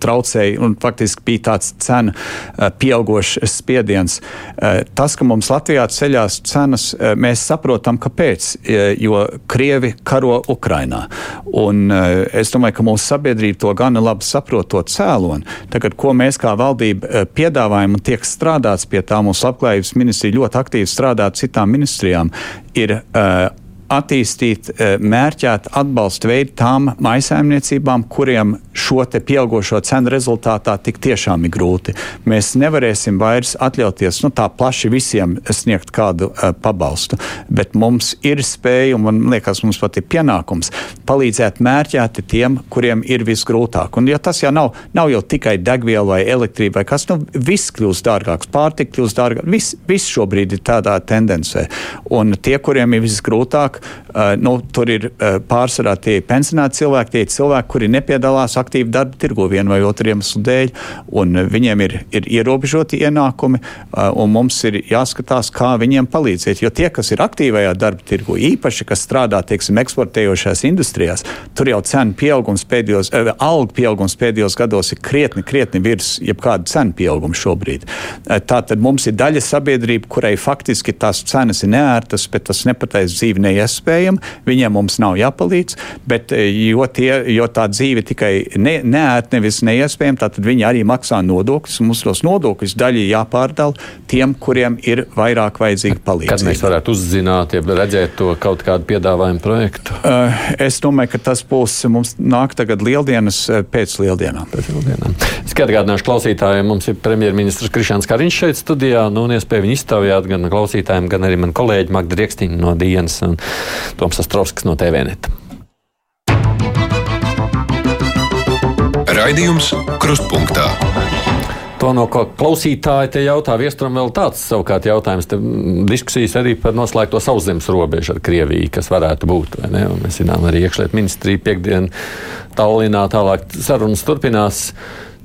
S3: traucēja un faktiski bija tāds cena pieaugošs spiediens. Tas, ka mums Latvijā ceļās cenas, mēs saprotam, kāpēc, jo Krievi karo Ukrainā. Un es domāju, ka mūsu sabiedrība to gana labi saprot to cēloni. Tagad, ko mēs kā valdība piedāvājumu un tiek strādāts pie tā. Mūsu labklājības ministrija ļoti aktīvi strādā ar citām ministrijām. Ir, uh, attīstīt eh, mērķētu atbalstu veidu tām maisaimniecībām, kuriem šo pieaugušo cenu rezultātā tik tiešām ir grūti. Mēs nevarēsim vairs atļauties nu, tā plaši visiem sniegt kādu uh, pabalstu, bet mums ir spēja, un man liekas, mums pat ir pienākums palīdzēt mērķēti tiem, kuriem ir visgrūtāk. Un, ja tas jau nav, nav jau tikai degviela vai elektrība vai kas, nu viss kļūst dārgāks, pārtika kļūst dārgāks, viss, viss šobrīd ir tādā tendencē. Un tie, kuriem ir visgrūtāk, tālāk. Uh, nu, tur ir uh, pārsvarā tie pensionāti cilvēki, tie cilvēki, kuri nepiedalās aktīvi darba tirgu vienu vai otru iemeslu dēļ, un viņiem ir, ir ierobežoti ienākumi, un mums ir jāskatās, kā viņiem palīdzēt. Jo tie, kas ir aktīvajā darba tirgu, īpaši, kas strādā, teiksim, eksportējošās industrijās, tur jau cenu pieaugums pēdējos, algu pieaugums pēdējos gados ir krietni, krietni virs jebkāda cenu pieauguma šobrīd. Uh, Tātad mums ir daļa sabiedrība, kurai faktiski tās cenas ir neērtas, bet tas nepataisa dzīvi neiespējami. Viņiem mums nav jāpalīdz, bet eh, jo, tie, jo tā dzīve tikai ne, neērta, nevis neiespējama, tad viņi arī maksā nodokļus. Mums tos nodokļus daļai jāpārdala tiem, kuriem ir vairāk vajadzīga palīdzība.
S2: Kad mēs varētu uzzināt, ja redzēt to kaut kādu piedāvājumu projektu?
S3: Uh, es domāju, ka tas būs mums nāk tagad lieldienas eh, pēc lieldienām.
S2: Pēc lieldienām. Es atgādināšu klausītājiem, mums ir premjerministrs Krišāns Kariņš šeit studijā, nu, un iespēja viņu izstāvjāt gan klausītājiem, gan arī man kolēģi Magda Riekstīna no Dienas un Toms Astrovskis no TVNet.
S1: Raidījums Krustpunktā.
S2: To no ko klausītāji te jautā, viesturam vēl tāds savukārt jautājums. Te diskusijas arī par noslēgto sauszemes robežu ar Krieviju, kas varētu būt. Mēs zinām, arī iekšlietu ministrija piekdien Tallinā tālāk sarunas turpinās.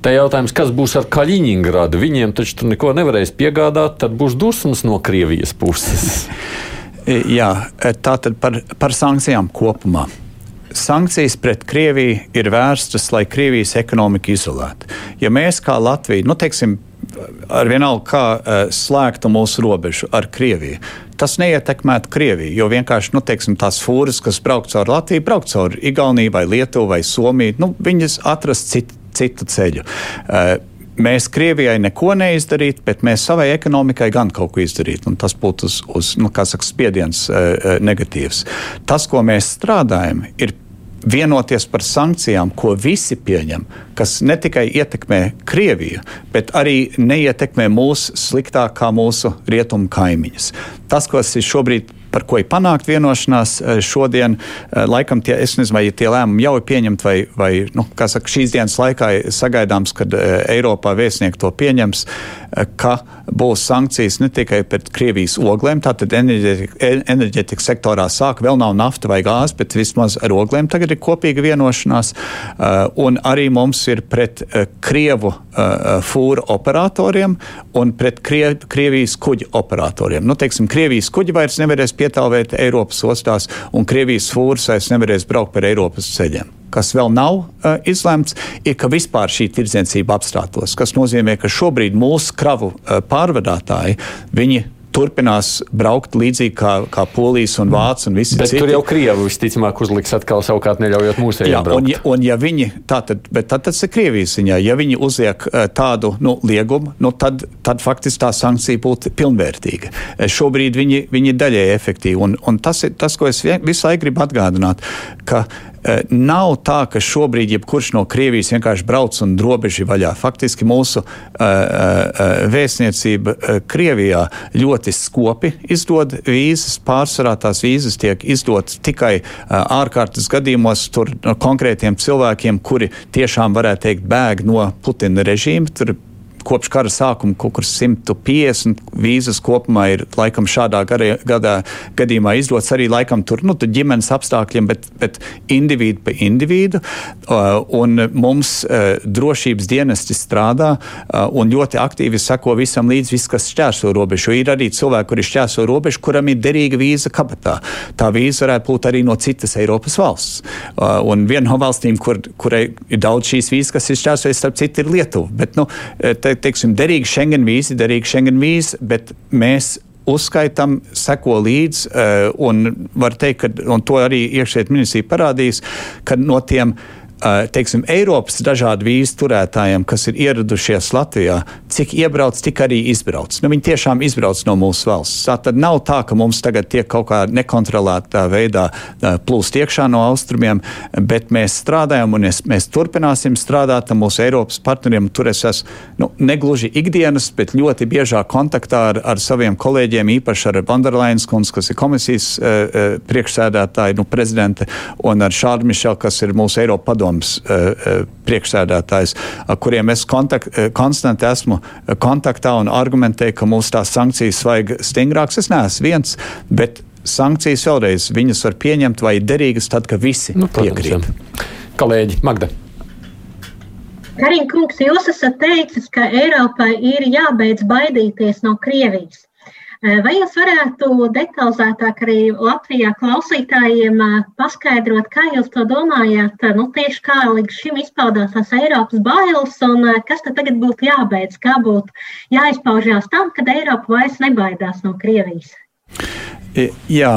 S2: Te jautājums, kas būs ar Kaļiņģerādu? Viņiem taču tur neko nevarēs piegādāt, tad būs dusmas no Krievijas puses.
S3: Jā, tā tad par, par sankcijām kopumā sankcijas pret Krieviju ir vērstas, lai Krievijas ekonomika izolētu. Ja mēs kā Latvija, nu, teiksim, ar vienalga kā uh, slēgtu mūsu robežu ar Krieviju, tas neietekmētu Krieviju. Jo vienkārši nu, teiksim, tās fūras, kas brauc caur Latviju, brauc caur Igauniju, vai Lietuvu vai Somiju, nu, viņas atrast citu, citu ceļu. Uh, mēs Krievijai neko neizdarītu, bet mēs savai ekonomikai gan kaut ko izdarītu. Tas būtu uz, uz nu, saka, spiediens uh, negatīvs. Tas, ko mēs strādājam, ir vienoties par sankcijām, ko visi pieņem, kas ne tikai ietekmē Krieviju, bet arī neietekmē mūs sliktāk kā mūsu rietumu kaimiņus. Tas, kas ir šobrīd par ko ir panākt vienošanās eh, šodien. Eh, laikam tie, es nezinu, vai tie lēmumi jau ir pieņemti, vai, vai nu, saka, šīs dienas laikā sagaidāms, kad eh, Eiropā vēstnieki to pieņems, ka būs sankcijas ne tikai pret Krievijas oglēm, tātad enerģētikas sektorā sāk, vēl nav nafta vai gāze, bet vismaz ar oglēm tagad ir kopīga vienošanās, un arī mums ir pret Krievu fūru operatoriem un pret Krievijas kuģu operatoriem. Nu, teiksim, Krievijas kuģi vairs nevarēs pieņemt pietāvēt Eiropas ostās, un Krievijas fūras vairs nevarēs braukt par Eiropas ceļiem. Kas vēl nav uh, izlemts, ir, ka vispār šī tirdzniecība apstātos. Tas nozīmē, ka šobrīd mūsu kravu uh, pārvadātāji turpinās braukt līdzīgi kā, kā Polijas un Vācijas un
S2: bet
S3: citi.
S2: Tur jau Krievi visticamāk uzliks atkal savukārt neļaujot mūsējiem braukt.
S3: Un, ja, un ja viņi, tā tad, bet tad tas ir Krievijas ziņā, ja viņi uzliek uh, tādu nu, liegumu, nu, tad, tad faktiski tā sankcija būtu pilnvērtīga. Uh, šobrīd viņi, viņi daļēji efektīvi, un, un tas ir tas, ko es visu laiku gribu atgādināt, ka Eh, nav tā, ka šobrīd jebkurš no Krievijas vienkārši brauc un robeža vaļā. Faktiski mūsu uh, uh, vēstniecība uh, Krievijā ļoti skopi izdod vīzas. Pārsvarā tās vīzas tiek izdotas tikai ārkārtas gadījumos tur no konkrētiem cilvēkiem, kuri tiešām varētu teikt bēg no Putina režīma. Tur kopš kara sākuma kaut kur 150 vīzas kopumā ir laikam šādā garē, gadā, gadījumā izdots arī laikam tur nu, ģimenes apstākļiem, bet, bet individu pa individu. Un mums drošības dienesti strādā un ļoti aktīvi seko visam līdz, viss, kas šķērso robežu. Ir arī cilvēki, kuri šķērso robežu, kuram ir derīga vīza kabatā. Tā vīza varētu būt arī no citas Eiropas valsts. Un viena no valstīm, kur, kurai ir daudz šīs vīzas, kas ir šķērsojas, starp citu, ir Lietuva. Bet, nu, te, teiksim, derīgi Schengen vīzi, derīgi Schengen vīzi, bet mēs uzskaitam, seko līdzi, uh, un var teikt, ka, un to arī iekšēt ministrija parādīs, ka no tiem teiksim, Eiropas dažādu vīzu turētājiem, kas ir ieradušies Latvijā, cik iebrauc, tik arī izbrauc. Nu, viņi tiešām izbrauc no mūsu valsts. Tā tad nav tā, ka mums tagad tiek kaut kā nekontrolētā veidā plūst iekšā no austrumiem, bet mēs strādājam un mēs, mēs turpināsim strādāt ar mūsu Eiropas partneriem. Tur es esmu nu, negluži ikdienas, bet ļoti biežā kontaktā ar, ar saviem kolēģiem, īpaši ar Vanderlainas kundzi, kas ir komisijas priekšsēdētāja, nu, prezidente, un ar Šādu Mišelu, kas ir mūsu Eiropa padomu padomus eh, eh, priekšsēdētājs, ar kuriem es kontakt, eh, konstanti esmu kontaktā un argumentēju, ka mūsu tās sankcijas vajag stingrākas. Es neesmu viens, bet sankcijas vēlreiz viņas var pieņemt vai derīgas tad, kad visi nu, piekrīt.
S2: Kolēģi Magda.
S4: Karina kungs, jūs esat teicis, ka Eiropai ir jābeidz baidīties no Krievijas. Vai jūs varētu detalizētāk arī Latvijā klausītājiem paskaidrot, kā jūs to domājat? Nu, tieši kā līdz šim izpaudās tās Eiropas bailes, un kas tad tagad būtu jābeidz, kā būtu jāizpaužās tam, kad Eiropa vairs nebaidās no Krievijas?
S3: Jā.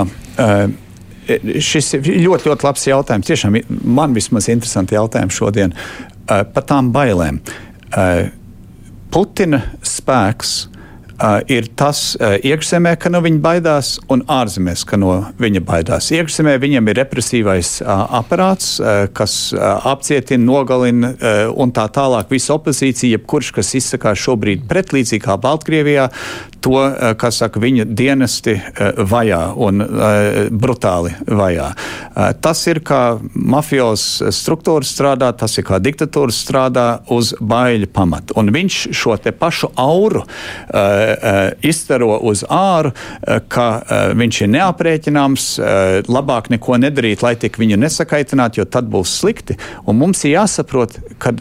S3: Šis ir ļoti, ļoti labs jautājums. Tiešām man vismaz interesanti jautājumi šodien par tām bailēm. Putina spēks Uh, ir tas uh, iekšzemē, ka no viņa baidās, un ārzemēs, ka no viņa baidās. Iekšzemē viņam ir represīvais uh, aparāts, uh, kas uh, apcietina, nogalina uh, un tā tālāk visu opozīciju, jebkurš, kas izsakās šobrīd pretlīdzīgi kā Baltkrievijā, to, uh, kā saka, viņa dienesti uh, vajā un uh, brutāli vajā. Tas ir kā mafijos struktūra strādā, tas ir kā diktatūra strādā uz baiļu pamatu. Un viņš šo te pašu auru Eh, izstaro uz āru, eh, ka eh, viņš ir neaprēķināms, labāk neko nedarīt, lai tik viņu nesakaitinātu, jo tad būs slikti. Un mums ir jāsaprot, ka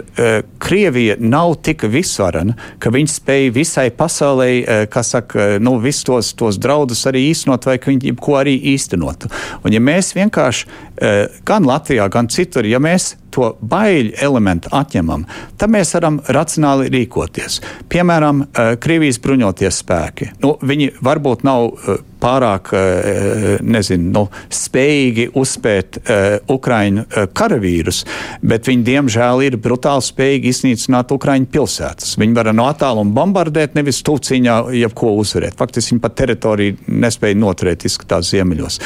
S3: Krievija nav tik visvarana, ka viņi spēj visai pasaulē, kas saka, nu, visus tos, tos draudus arī īstenot, vai ka viņi ko arī īstenotu. Un ja mēs vienkārši gan Latvijā, gan citur, ja mēs to baiļu elementu atņemam, tad mēs varam racionāli rīkoties. Piemēram, Krievijas bruņoties spēki. Nu, viņi varbūt nav pārāk eh, nezinu, nu, spējīgi uzspēt uh, Ukraiņu karavīrus, bet viņi diemžēl ir brutāli spējīgi iznīcināt Ukraiņu pilsētas. Viņi var no attāluma bombardēt, nevis tūciņā jebko uzvarēt. Faktiski viņi pat teritoriju nespēja noturēt, izskatās ziemeļos.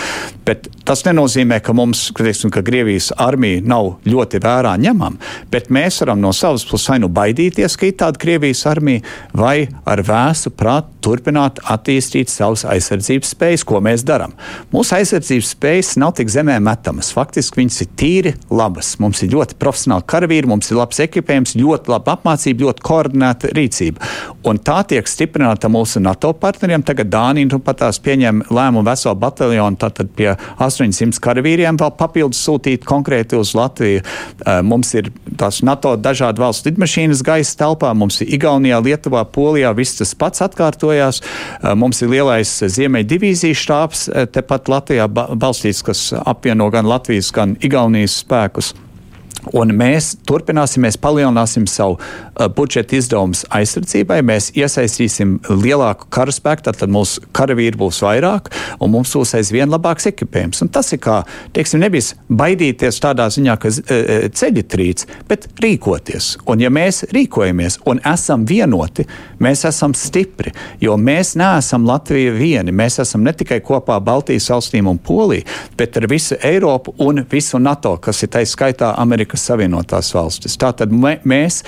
S3: Bet tas nenozīmē, ka mums, teiksim, ka Krievijas armija nav ļoti vērā ņemama, bet mēs varam no savas puses vai nu baidīties, ka ir tāda Krievijas armija, vai ar vēsu prātu turpināt attīstīt savas aizsardzības aizsardzības spējas, ko mēs darām. Mūsu aizsardzības spējas nav tik zemē metamas. Faktiski viņas ir tīri labas. Mums ir ļoti profesionāli karavīri, mums ir labs ekipējums, ļoti laba apmācība, ļoti koordinēta rīcība. Un tā tiek stiprināta mūsu NATO partneriem. Tagad Dānija nu pat tās pieņem lēmumu veselu bataljonu, tātad pie 800 karavīriem vēl papildus sūtīt konkrēti uz Latviju. Eh, mums ir tās NATO dažādu valstu lidmašīnas gaisa telpā, mums ir Igaunijā, Lietuvā, Polijā, viss tas pats atkārtojās. Eh, mums ir lielais Ziemeļ divīzijas štābs eh, tepat Latvijā balstīts, kas apvieno gan Latvijas, gan Igaunijas spēkus. Un mēs turpināsim, mēs palielināsim savu uh, budžeta izdevumus aizsardzībai, mēs iesaistīsim lielāku karaspēku, tad mūsu karavīri būs vairāk un mums būs aizvien labāks ekipējums. Un tas ir kā, teiksim, nevis baidīties tādā ziņā, ka uh, uh ceļi trīc, bet rīkoties. Un ja mēs rīkojamies un esam vienoti, mēs esam stipri, jo mēs neesam Latvija vieni. Mēs esam ne tikai kopā Baltijas valstīm un Poliju, bet ar visu Eiropu un visu NATO, kas ir tai skaitā Amerikas. Amerikas Savienotās valstis. Tātad mēs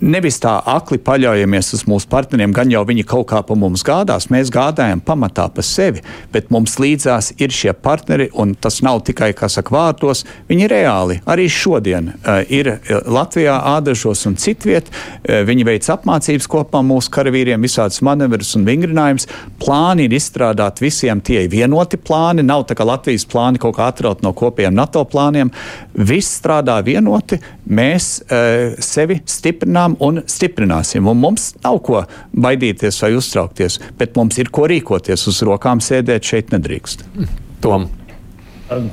S3: nevis tā akli paļaujamies uz mūsu partneriem, gan jau viņi kaut kā par mums gādās. Mēs gādājam pamatā par sevi, bet mums līdzās ir šie partneri, un tas nav tikai, kā saka, vārtos, viņi reāli arī šodien uh, ir eh, Latvijā, Ādažos un citviet. Uh, viņi veic apmācības kopā mūsu karavīriem, visādas manevrus un vingrinājumus. Plāni ir izstrādāti visiem, tie ir vienoti plāni, nav tā kā Latvijas plāni kaut kā atraut no kopiem NATO plāniem. Viss strādā vienoti, mēs uh, sevi stiprinām stiprinām un stiprināsim. Un mums nav ko baidīties vai uztraukties, bet mums ir ko rīkoties. Uz rokām sēdēt šeit nedrīkst.
S2: Tom.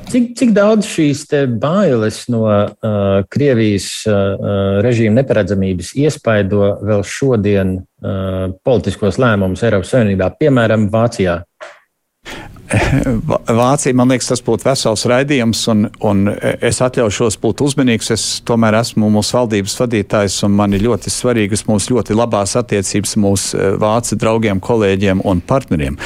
S5: Cik, cik daudz šīs bailes no uh, Krievijas uh, režīma neparedzamības iespaido vēl šodien uh, politiskos lēmumus Eiropas Savienībā, piemēram, Vācijā?
S3: Vācija, man liekas, tas būtu vesels raidījums, un, un es atļaušos būt uzmanīgs. Es tomēr esmu mūsu valdības vadītājs, un man ir ļoti svarīgas mūsu ļoti labās attiecības mūsu vācu draugiem, kolēģiem un partneriem.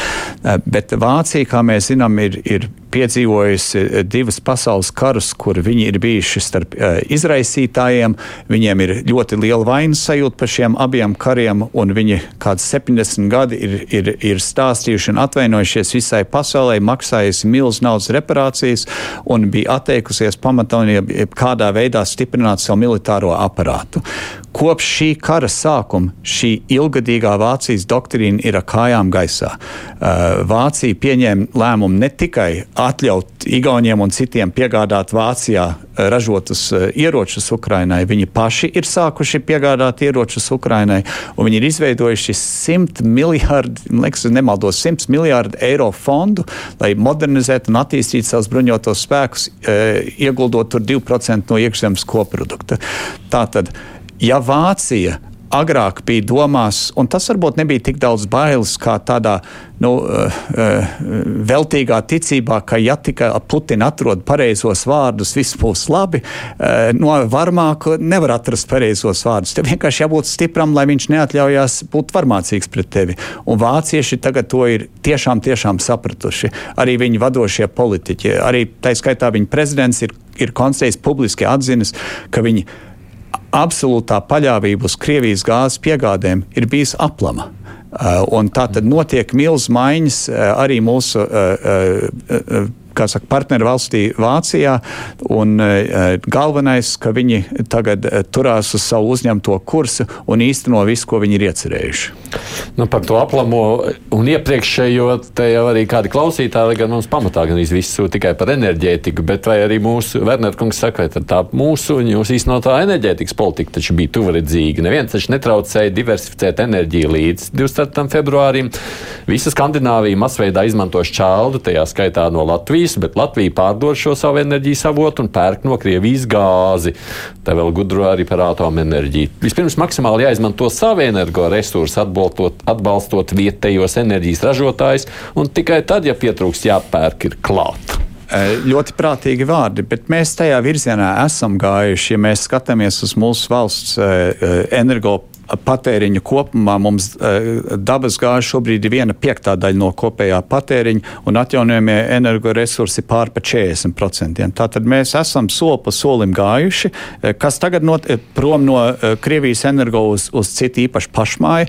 S3: Bet Vācija, kā mēs zinām, ir, ir piedzīvojusi divas pasaules karus, kur viņi ir bijuši starp izraisītājiem. Viņiem ir ļoti liela vainas sajūta par šiem abiem kariem, un viņi kāds 70 gadi ir, ir, ir stāstījuši un atvainojušies visai pasaulē, maksājusi milz naudas reparācijas un bija atteikusies pamatonīgi kādā veidā stiprināt savu militāro aparātu. Kopš šī kara sākuma šī ilgadīgā Vācijas doktrīna ir kājām gaisā. Uh, Vācija pieņēma lēmumu ne tikai atļaut Igauniem un citiem piegādāt Vācijā uh, ražotus uh, ieročus Ukrainai, viņi paši ir sākuši piegādāt ieročus Ukrainai, un viņi ir izveidojuši 100 miljārdu, liekas, nemaldos, 100 miljārdu eiro fondu, lai modernizētu un attīstītu savus bruņotos spēkus, ieguldot tur 2% no iekšzemes koprodukta. Tātad ja Vācija agrāk bija domās, un tas varbūt nebija tik daudz bailes kā tādā nu, uh, uh, veltīgā ticībā, ka ja tikai Putina atrod pareizos vārdus, viss būs labi. Uh, no varmāka nevar atrast pareizos vārdus. Tev vienkārši jābūt stipram, lai viņš neatļaujās būt varmācīgs pret tevi. Un vācieši tagad to ir tiešām, tiešām sapratuši. Arī viņi vadošie politiķi, arī tā skaitā viņa prezidents ir, ir konstatējis publiski atzinis, ka viņi absolūtā paļāvība uz Krievijas gāzes piegādēm ir bijis aplama. Uh, tā tad notiek milzīgas maiņas uh, arī mūsu uh, saka, partneru valstī Vācijā. Un, uh, galvenais, ka viņi tagad uh, turās uz savu uzņemto kursu un īsteno visu, ko viņi ir iecerējuši.
S2: Nu, par to aplamo un iepriekšējo te jau arī kādi klausītāji, gan mums pamatā gan visu tikai par enerģētiku, bet vai arī mūsu Vernetkungs saka, ka tā mūsu un jūs īstenotā enerģētikas politika taču bija tuvaredzīga. Neviens taču netraucēja diversificēt enerģiju līdz 24. februārim. Visa Skandināvija masveidā izmanto šķeldu, tajā skaitā no Latvijas, bet Latvija pārdod šo savu enerģijas avotu un pērk no Krievijas gāzi. Tā vēl gudro arī par atomenerģiju. Vispirms maksimāli jāizmanto savi energoresursi atbalstot, vietējos enerģijas ražotājus, un tikai tad, ja pietrūks, jāpērk ir klāt.
S3: Ļoti prātīgi vārdi, bet mēs tajā virzienā esam gājuši. Ja mēs skatāmies uz mūsu valsts energo patēriņu kopumā mums uh, dabas gāze šobrīd ir viena piektā daļa no kopējā patēriņa, un atjaunojamie energoresursi pār pa 40%. Tātad mēs esam soli pa solim gājuši, uh, kas tagad not, uh, prom no Krievijas energo uz, uz citu īpašu pašmāju,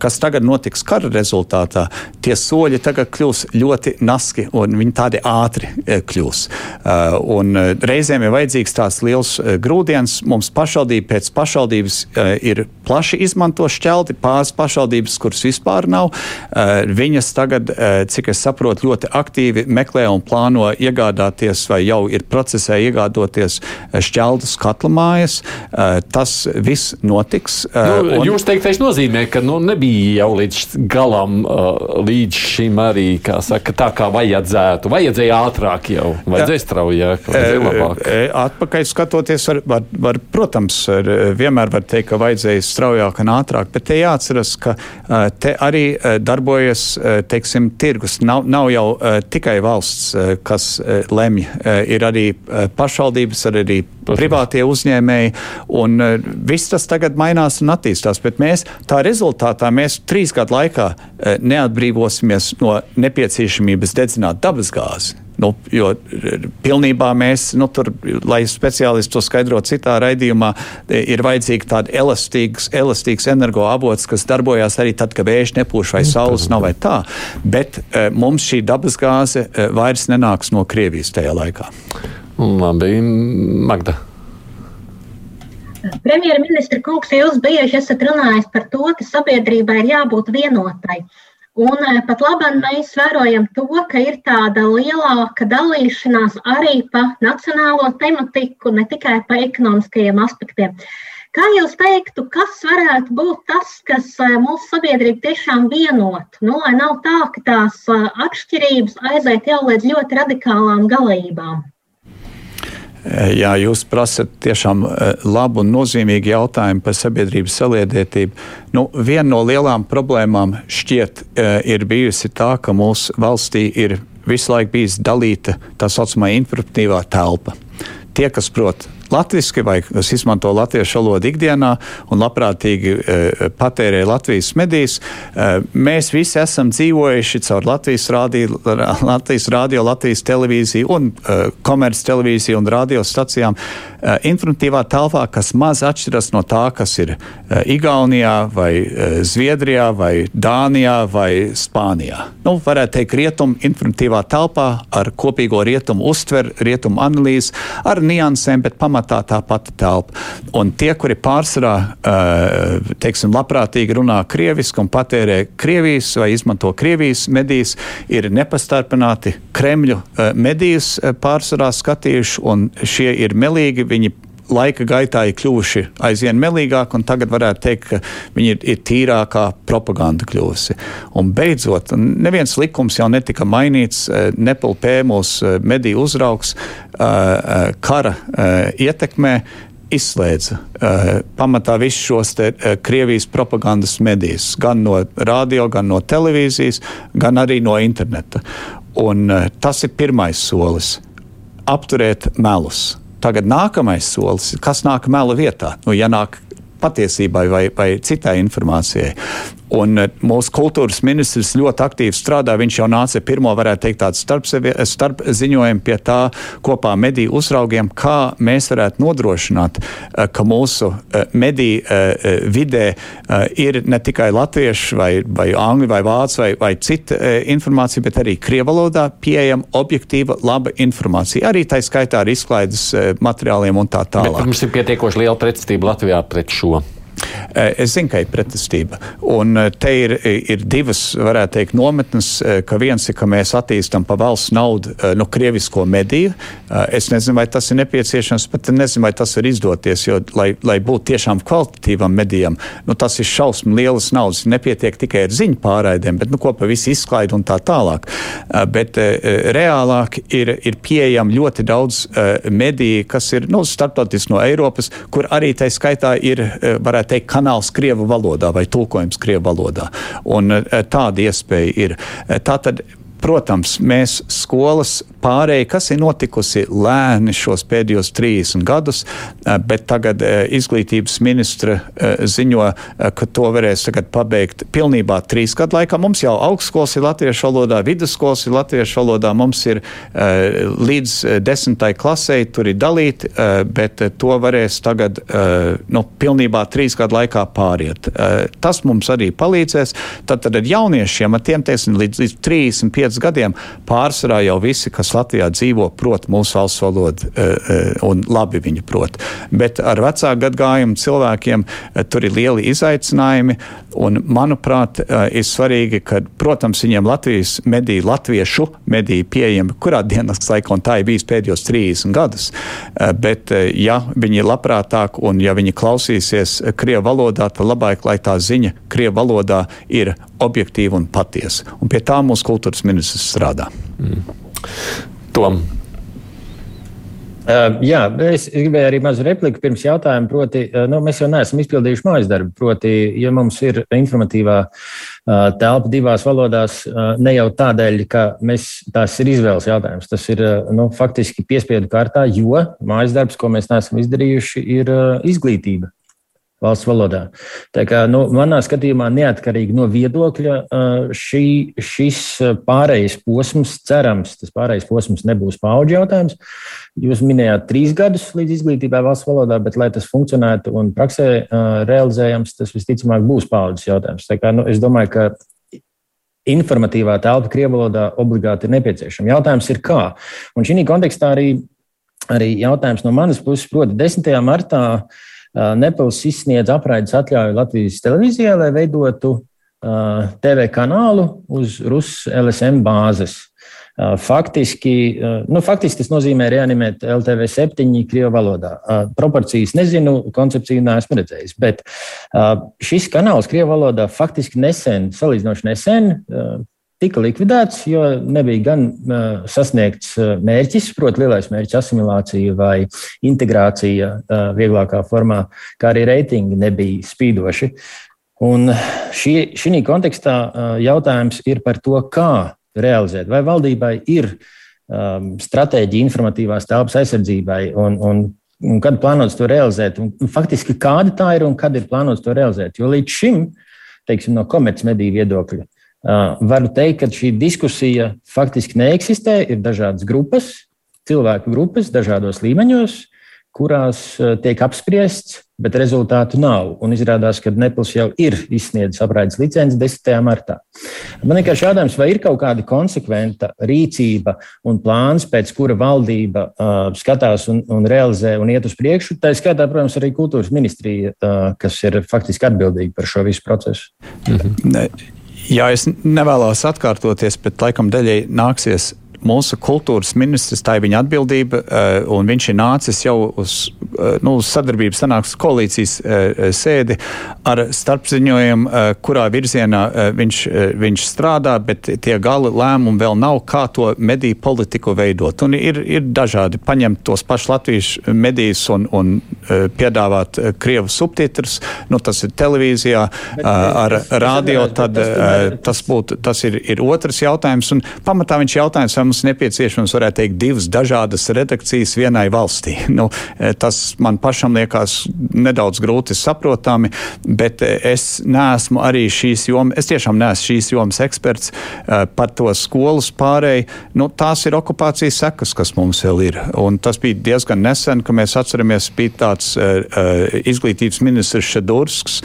S3: kas tagad notiks kara rezultātā. Tie soļi tagad kļūs ļoti naski un viņi tādi ātri kļūs. Un reizēm ir vajadzīgs tās liels grūdienis. Mums pašvaldība pēc pašvaldības ir plaši izmanto šķelti, pāris pašvaldības, kuras vispār nav. Eh, viņas tagad, eh, cik es saprotu, ļoti aktīvi meklē un plāno iegādāties vai jau ir procesē iegādoties eh, šķeltas katlamājas. Tas viss notiks.
S2: Nu, un... Jūs teiktais nozīmē, ka nu, nebija jau līdz galam, līdz šim arī, kā saka, tā kā vajadzētu. Vajadzēja ātrāk jau, vajadzēja straujāk, vajadzēja labāk.
S3: Atpakaļ skatoties, var, var, var, protams, var, vienmēr var teikt, ka vajadzēja straujāk vairāk un ātrāk, bet te jāatceras, ka te arī darbojas teiksim, tirgus. Nav, nav jau tikai valsts, kas lemj, ir arī pašvaldības, ir arī privātie uzņēmēji, un viss tas tagad mainās un attīstās. Bet mēs tā rezultātā mēs trīs gadu laikā neatbrīvosimies no nepieciešamības dedzināt dabasgāzi. Nu, jo pilnībā mēs, nu, tur, lai speciālisti to skaidrotu citā raidījumā, ir vajadzīga tāda elastīgs, elastīgs energoavots, kas darbojās arī tad, kad vējš nepūš vai saules nav vai tā. Bet e, mums šī dabasgāze e, vairs nenāks no Krievijas tajā laikā.
S2: Labi, Magda.
S4: Premjerministra kungs, jūs bieži esat runājis par to, ka sabiedrībai ir jābūt vienotai. Uh, Un eh, pat labi mēs vērojam to, ka ir tāda lielāka dalīšanās arī pa nacionālo tematiku, ne tikai pa ekonomiskajiem aspektiem. Kā jūs teiktu, kas varētu būt tas, kas eh, mūsu sabiedrību tiešām vienot? Nu, lai nav tā, ka tās eh, atšķirības aiziet jau līdz ļoti radikālām galībām.
S3: Jā, jūs prasat tiešām eh, labu un nozīmīgu jautājumu par sabiedrības saliedētību. Nu, viena no lielām problēmām šķiet eh, ir bijusi tā, ka mūsu valstī ir visu laiku bijusi dalīta tā saucamā informatīvā telpa. Tie, kas prot latviski vai kas izmanto latviešu valodu ikdienā un labprātīgi patērē Latvijas medijas. Mēs visi esam dzīvojuši caur Latvijas rādio, Latvijas, radio, Latvijas televīziju un komerc televīziju un radiostacijām informatīvā telpā, kas maz atšķiras no tā, kas ir Igaunijā vai Zviedrijā vai Dānijā vai Spānijā. Nu, varētu teikt, rietumu informatīvā telpā ar kopīgo rietumu uztver, rietumu analīzi, ar niansēm, bet pamatā tā pati telpa. Un tie, kuri pārsvarā, teiksim, labprātīgi runā krieviski un patērē Krievijas vai izmanto Krievijas medijas, ir nepastarpināti Kremļu medijas pārsvarā skatījuši, un šie ir melīgi, viņi laika gaitā ir kļuvuši aizvien melīgāki, un tagad varētu teikt, ka viņi ir, ir tīrākā propaganda kļuvusi. Un beidzot, neviens likums jau netika mainīts, eh, nepilpē mūsu eh, mediju uzraugs eh, kara ietekmē izslēdza uh, pamatā visus šos te, uh, Krievijas propagandas medijas, gan no radio, gan no televīzijas, gan arī no interneta. Un, uh, tas ir pirmais solis - apturēt melus. Tagad nākamais solis, kas nāk mela vietā, nu, ja nāk patiesībai vai, vai citai informācijai. Un eh, mūsu kultūras ministrs ļoti aktīvi strādā. Viņš jau nāca pirmo, varētu teikt, tādu starp, starp ziņojumu pie tā kopā mediju uzraugiem, kā mēs varētu nodrošināt, eh, ka mūsu eh, mediju vidē ir ne tikai latviešu vai, vai angļu vai vācu vai, vai cita informācija, bet arī krievalodā pieejama objektīva, laba informācija. Arī tā skaitā ar izklaides materiāliem un tā tālāk.
S2: Bet mums ir pietiekoši liela pretestība Latvijā pret šo.
S3: Eh, es zinu, ka ir pretestība. Un eh, te ir, ir divas, varētu teikt, nometnes, eh, viens ir, ka mēs attīstam pa valsts naudu no krievisko mediju. Es nezinu, vai tas ir nepieciešams, bet nezinu, vai tas var izdoties, jo, lai, lai būtu tiešām kvalitatīvam medijam, nu, tas ir šausmu lielas naudas. Nepietiek tikai ar ziņu pārraidēm, bet nu, ko pa visu izklaidi un tā tālāk. Bet reālāk ir, ir pieejami ļoti daudz mediju, kas ir nu, starptautiski no Eiropas, kur arī tai skaitā ir, varētu teikt, kanāls Krievu valodā vai tulkojums Krievu valodā. Un eh, tāda iespēja ir. Eh, tātad Protams, mēs skolas pārēji, kas ir notikusi lēni šos pēdējos 30 gadus, eh, bet tagad eh, izglītības ministra eh, ziņo, ka to varēs tagad pabeigt pilnībā trīs gadu laikā. Mums jau augstskolas ir latviešu valodā, vidusskolas ir latviešu valodā, mums ir līdz desmitai klasei tur ir dalīti, bet to varēs tagad nu, pilnībā trīs gadu laikā pāriet. Tas mums arī palīdzēs. Tad, tad ar jauniešiem, ar tiem teiksim, līdz, līdz 35 piecus gadiem pārsvarā jau visi, kas Latvijā dzīvo, prot mūsu valsts valodu e, e, un labi viņu prot. Bet ar vecāku gadgājumu cilvēkiem e, tur ir lieli izaicinājumi, un manuprāt, ir svarīgi, ka, protams, viņiem Latvijas mediju, latviešu mediju pieejami, kurā dienas laikā, un tā ir bijis pēdējos 30 gadus. Bet, ja viņi ir labprātāk un ja viņi klausīsies Krievu valodā, tad labāk, lai tā ziņa Krievu valodā ir objektīva un patiesa. Un pie tā mūsu kultūras ministrs strādā. Mm.
S2: Tom.
S5: Uh, jā, es gribēju arī mazu repliku pirms jautājuma. Proti, uh, nu, mēs jau neesam izpildījuši mājas darbu. Proti, ja mums ir informatīvā uh, telpa divās valodās, uh, ne jau tādēļ, ka mēs, tās ir izvēles jautājums. Tas ir uh, nu, faktiski piespiedu kārtā, jo mājas darbs, ko mēs neesam izdarījuši, ir uh, izglītība valsts valodā. Tā kā, nu, manā skatījumā, neatkarīgi no viedokļa, šī, šis pārējais posms, cerams, tas pārējais posms nebūs paudžu jautājums. Jūs minējāt trīs gadus līdz izglītībai valsts valodā, bet, lai tas funkcionētu un praksē realizējams, tas visticamāk būs paudzes jautājums. Tā kā, nu, es domāju, ka informatīvā telpa Krievijas valodā obligāti ir nepieciešama. Jautājums ir, kā? Un šī kontekstā arī, arī jautājums no manas puses, proti, 10. martā uh, Nepils izsniedz apraides atļauju Latvijas televīzijai, lai veidotu TV kanālu uz Rusijas LSM bāzes. Faktiski, nu, faktiski tas nozīmē reanimēt LTV 7 krievu valodā. Proporcijas nezinu, koncepciju neesmu redzējis, bet šis kanāls krievu valodā faktiski nesen, salīdzinoši nesen, tika likvidēts, jo nebija gan uh, sasniegts mērķis, proti, lielais mērķis, asimilācija vai integrācija uh, vieglākā formā, kā arī reitingi nebija spīdoši. Un šī, šī kontekstā uh, jautājums ir par to, kā realizēt. Vai valdībai ir um, stratēģija informatīvās telpas aizsardzībai un, un un kad plānots to realizēt. Un faktiski, kāda tā ir un kad ir plānots to realizēt. Jo līdz šim, teiksim, no komercmediju viedokļa, varu teikt, ka šī diskusija faktiski neeksistē. Ir dažādas grupas, cilvēku grupas, dažādos līmeņos, kurās tiek apspriests bet rezultātu nav. Un izrādās, ka Nepals jau ir izsniedzis apraides licenci 10. martā. Man vienkārši jautājums, vai ir kaut kāda konsekventa rīcība un plāns, pēc kura valdība uh, skatās un, un realizē un iet uz priekšu. Tā ir skaitā, protams, arī kultūras ministrija, uh, kas ir faktiski atbildīga par šo visu procesu.
S3: Mhm. Jā, es nevēlos atkārtoties, bet laikam daļai nāksies mūsu kultūras ministrs, tā ir viņa atbildība, eh, un viņš ir nācis jau uz, eh, nu, sadarbības sanāks koalīcijas eh, sēdi ar starpziņojumu, kurā virzienā viņš, viņš strādā, bet tie gala lēmumi vēl nav, kā to mediju politiku veidot. Un ir, ir dažādi paņemt tos pašus latviešu medijus un, un piedāvāt krievu subtitrus, nu, tas ir televīzijā, bet, ar radio, tad tas, būtu, tas ir, ir otrs jautājums, un pamatā viņš jautājums, vai mums nepieciešams, varētu teikt, divas dažādas redakcijas vienai valstī. Nu, e, tas man pašam liekas nedaudz grūti saprotami, bet e, es neesmu arī šīs jomas, es tiešām neesmu šīs jomas eksperts e, par to skolas pārēju. Nu, tās ir okupācijas sekas, kas mums vēl ir. Un tas bija diezgan nesen, ka mēs atceramies, bija tāds izglītības ministrs Šedursks,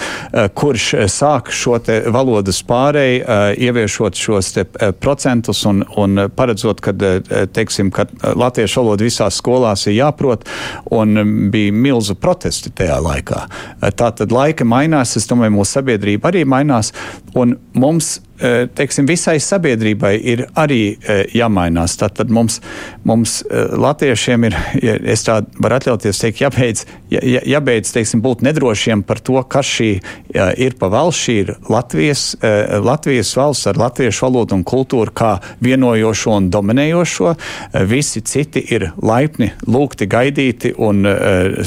S3: kurš sāka šo valodas pārēju, ieviešot šos procentus un, un paredzot saprot, ka, eh, teiksim, ka latviešu valoda visās skolās ir jāprot, un bija milzu protesti tajā laikā. Tā tad laika mainās, es domāju, mūsu sabiedrība arī mainās, un mums Eh, teiksim, visai sabiedrībai ir arī eh, jāmainās. Tātad mums, mums eh, latviešiem ir, ja es tā varu atļauties teikt, jābeidz, jā, jābeidz teiksim, būt nedrošiem par to, kas šī ir pa valsts. Šī ir Latvijas, Latvijas valsts ar latviešu valodu un kultūru kā vienojošo un dominējošo. Visi citi ir laipni, lūgti, gaidīti un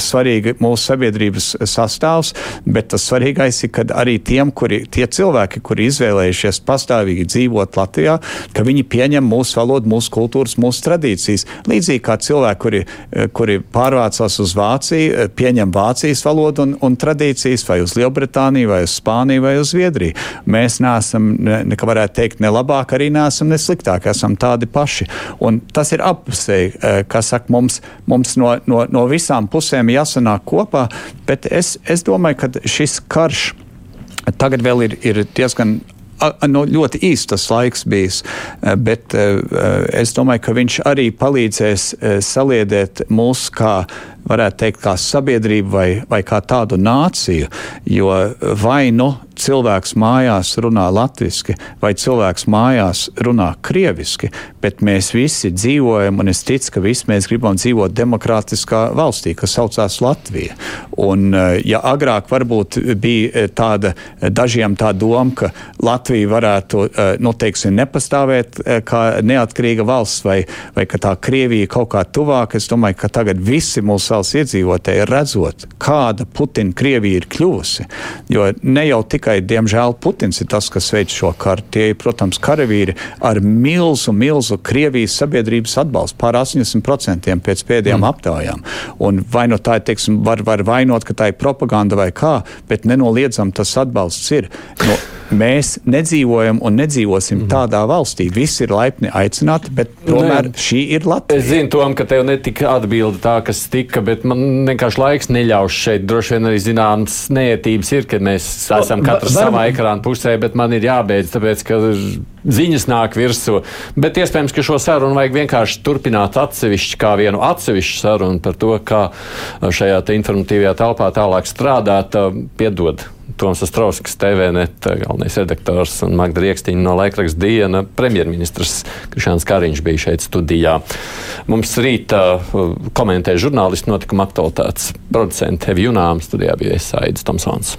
S3: svarīgi mūsu sabiedrības sastāvs, bet tas svarīgais ir, ka arī tiem, kuri, tie cilvēki, kuri izvēlējušies pastāvīgi dzīvot Latvijā, ka viņi pieņem mūsu valodu, mūsu kultūras, mūsu tradīcijas. Līdzīgi kā cilvēki, kuri, eh, kuri pārvācās uz Vāciju, eh, pieņem Vācijas valodu un, un tradīcijas, vai uz Lielbritāniju, vai uz Spāniju, vai uz Zviedriju. Mēs neesam, ne, ne, varētu teikt, ne labāk, arī neesam ne sliktāk, esam tādi paši. Un tas ir apusēji, eh, kā saka, mums, mums no, no, no visām pusēm jāsanāk kopā, bet es, es domāju, ka šis karš tagad vēl ir, ir diezgan no, ļoti īsts tas laiks bijis, eh, bet eh, es domāju, ka viņš arī palīdzēs saliedēt mūs kā varētu teikt, kā sabiedrību vai, vai kā tādu nāciju. Jo vai nu cilvēks mājās runā latviešu, vai cilvēks mājās runā krieviski, bet mēs visi dzīvojam, un es ticu, ka visi mēs gribam dzīvot demokrātiskā valstī, kas saucās Latvija. Un, eh, ja agrāk varbūt bija eh, tāda dažiem tā doma, ka Latvija varētu, eh, nu, teiksim, nepastāvēt kā neatkarīga valsts, vai, vai ka tā Krievija kaut kā tuvāk, es domāju, ka tagad visi mūsu valsts iedzīvotāji redzot, kāda Putina Krievija ir kļuvusi. Jo ne jau tikai, diemžēl, Putins ir tas, kas veic šo karu. Tie ir, protams, karavīri ar milzu, milzu Krievijas sabiedrības atbalstu, pār 80% pēc pēdējām mm. aptaujām. Un vai no tā ir, teiksim, var, var vainot, ka tā ir propaganda vai kā, bet nenoliedzam tas atbalsts ir. No, mēs nedzīvojam un nedzīvosim mm. tādā valstī. Visi ir laipni aicināti, bet tomēr Nē, šī ir Latvija.
S2: Es zinu, Tom, ka tev netika atbilde tā, kas tika, bet man vienkārši laiks neļaus šeit. Droši vien arī zināmas neietības ir, kad mēs esam katrs var, savā ekrāna pusē, bet man ir jābeidz, tāpēc, ka ziņas nāk virsū. Bet iespējams, ka šo sarunu vajag vienkārši turpināt atsevišķi, kā vienu atsevišķu sarunu par to, kā šajā informatīvajā telpā tālāk strādāt. Piedod Toms Astrovskis, TVNet galvenais redaktors un Magda Riekstīna no laikraksta diena. Premjerministrs Krišāns Kariņš bija šeit studijā. Mums rītā uh, komentē žurnālistu notikuma aktualitātes producente Evi Junām, studijā bija Saidis Tomsons.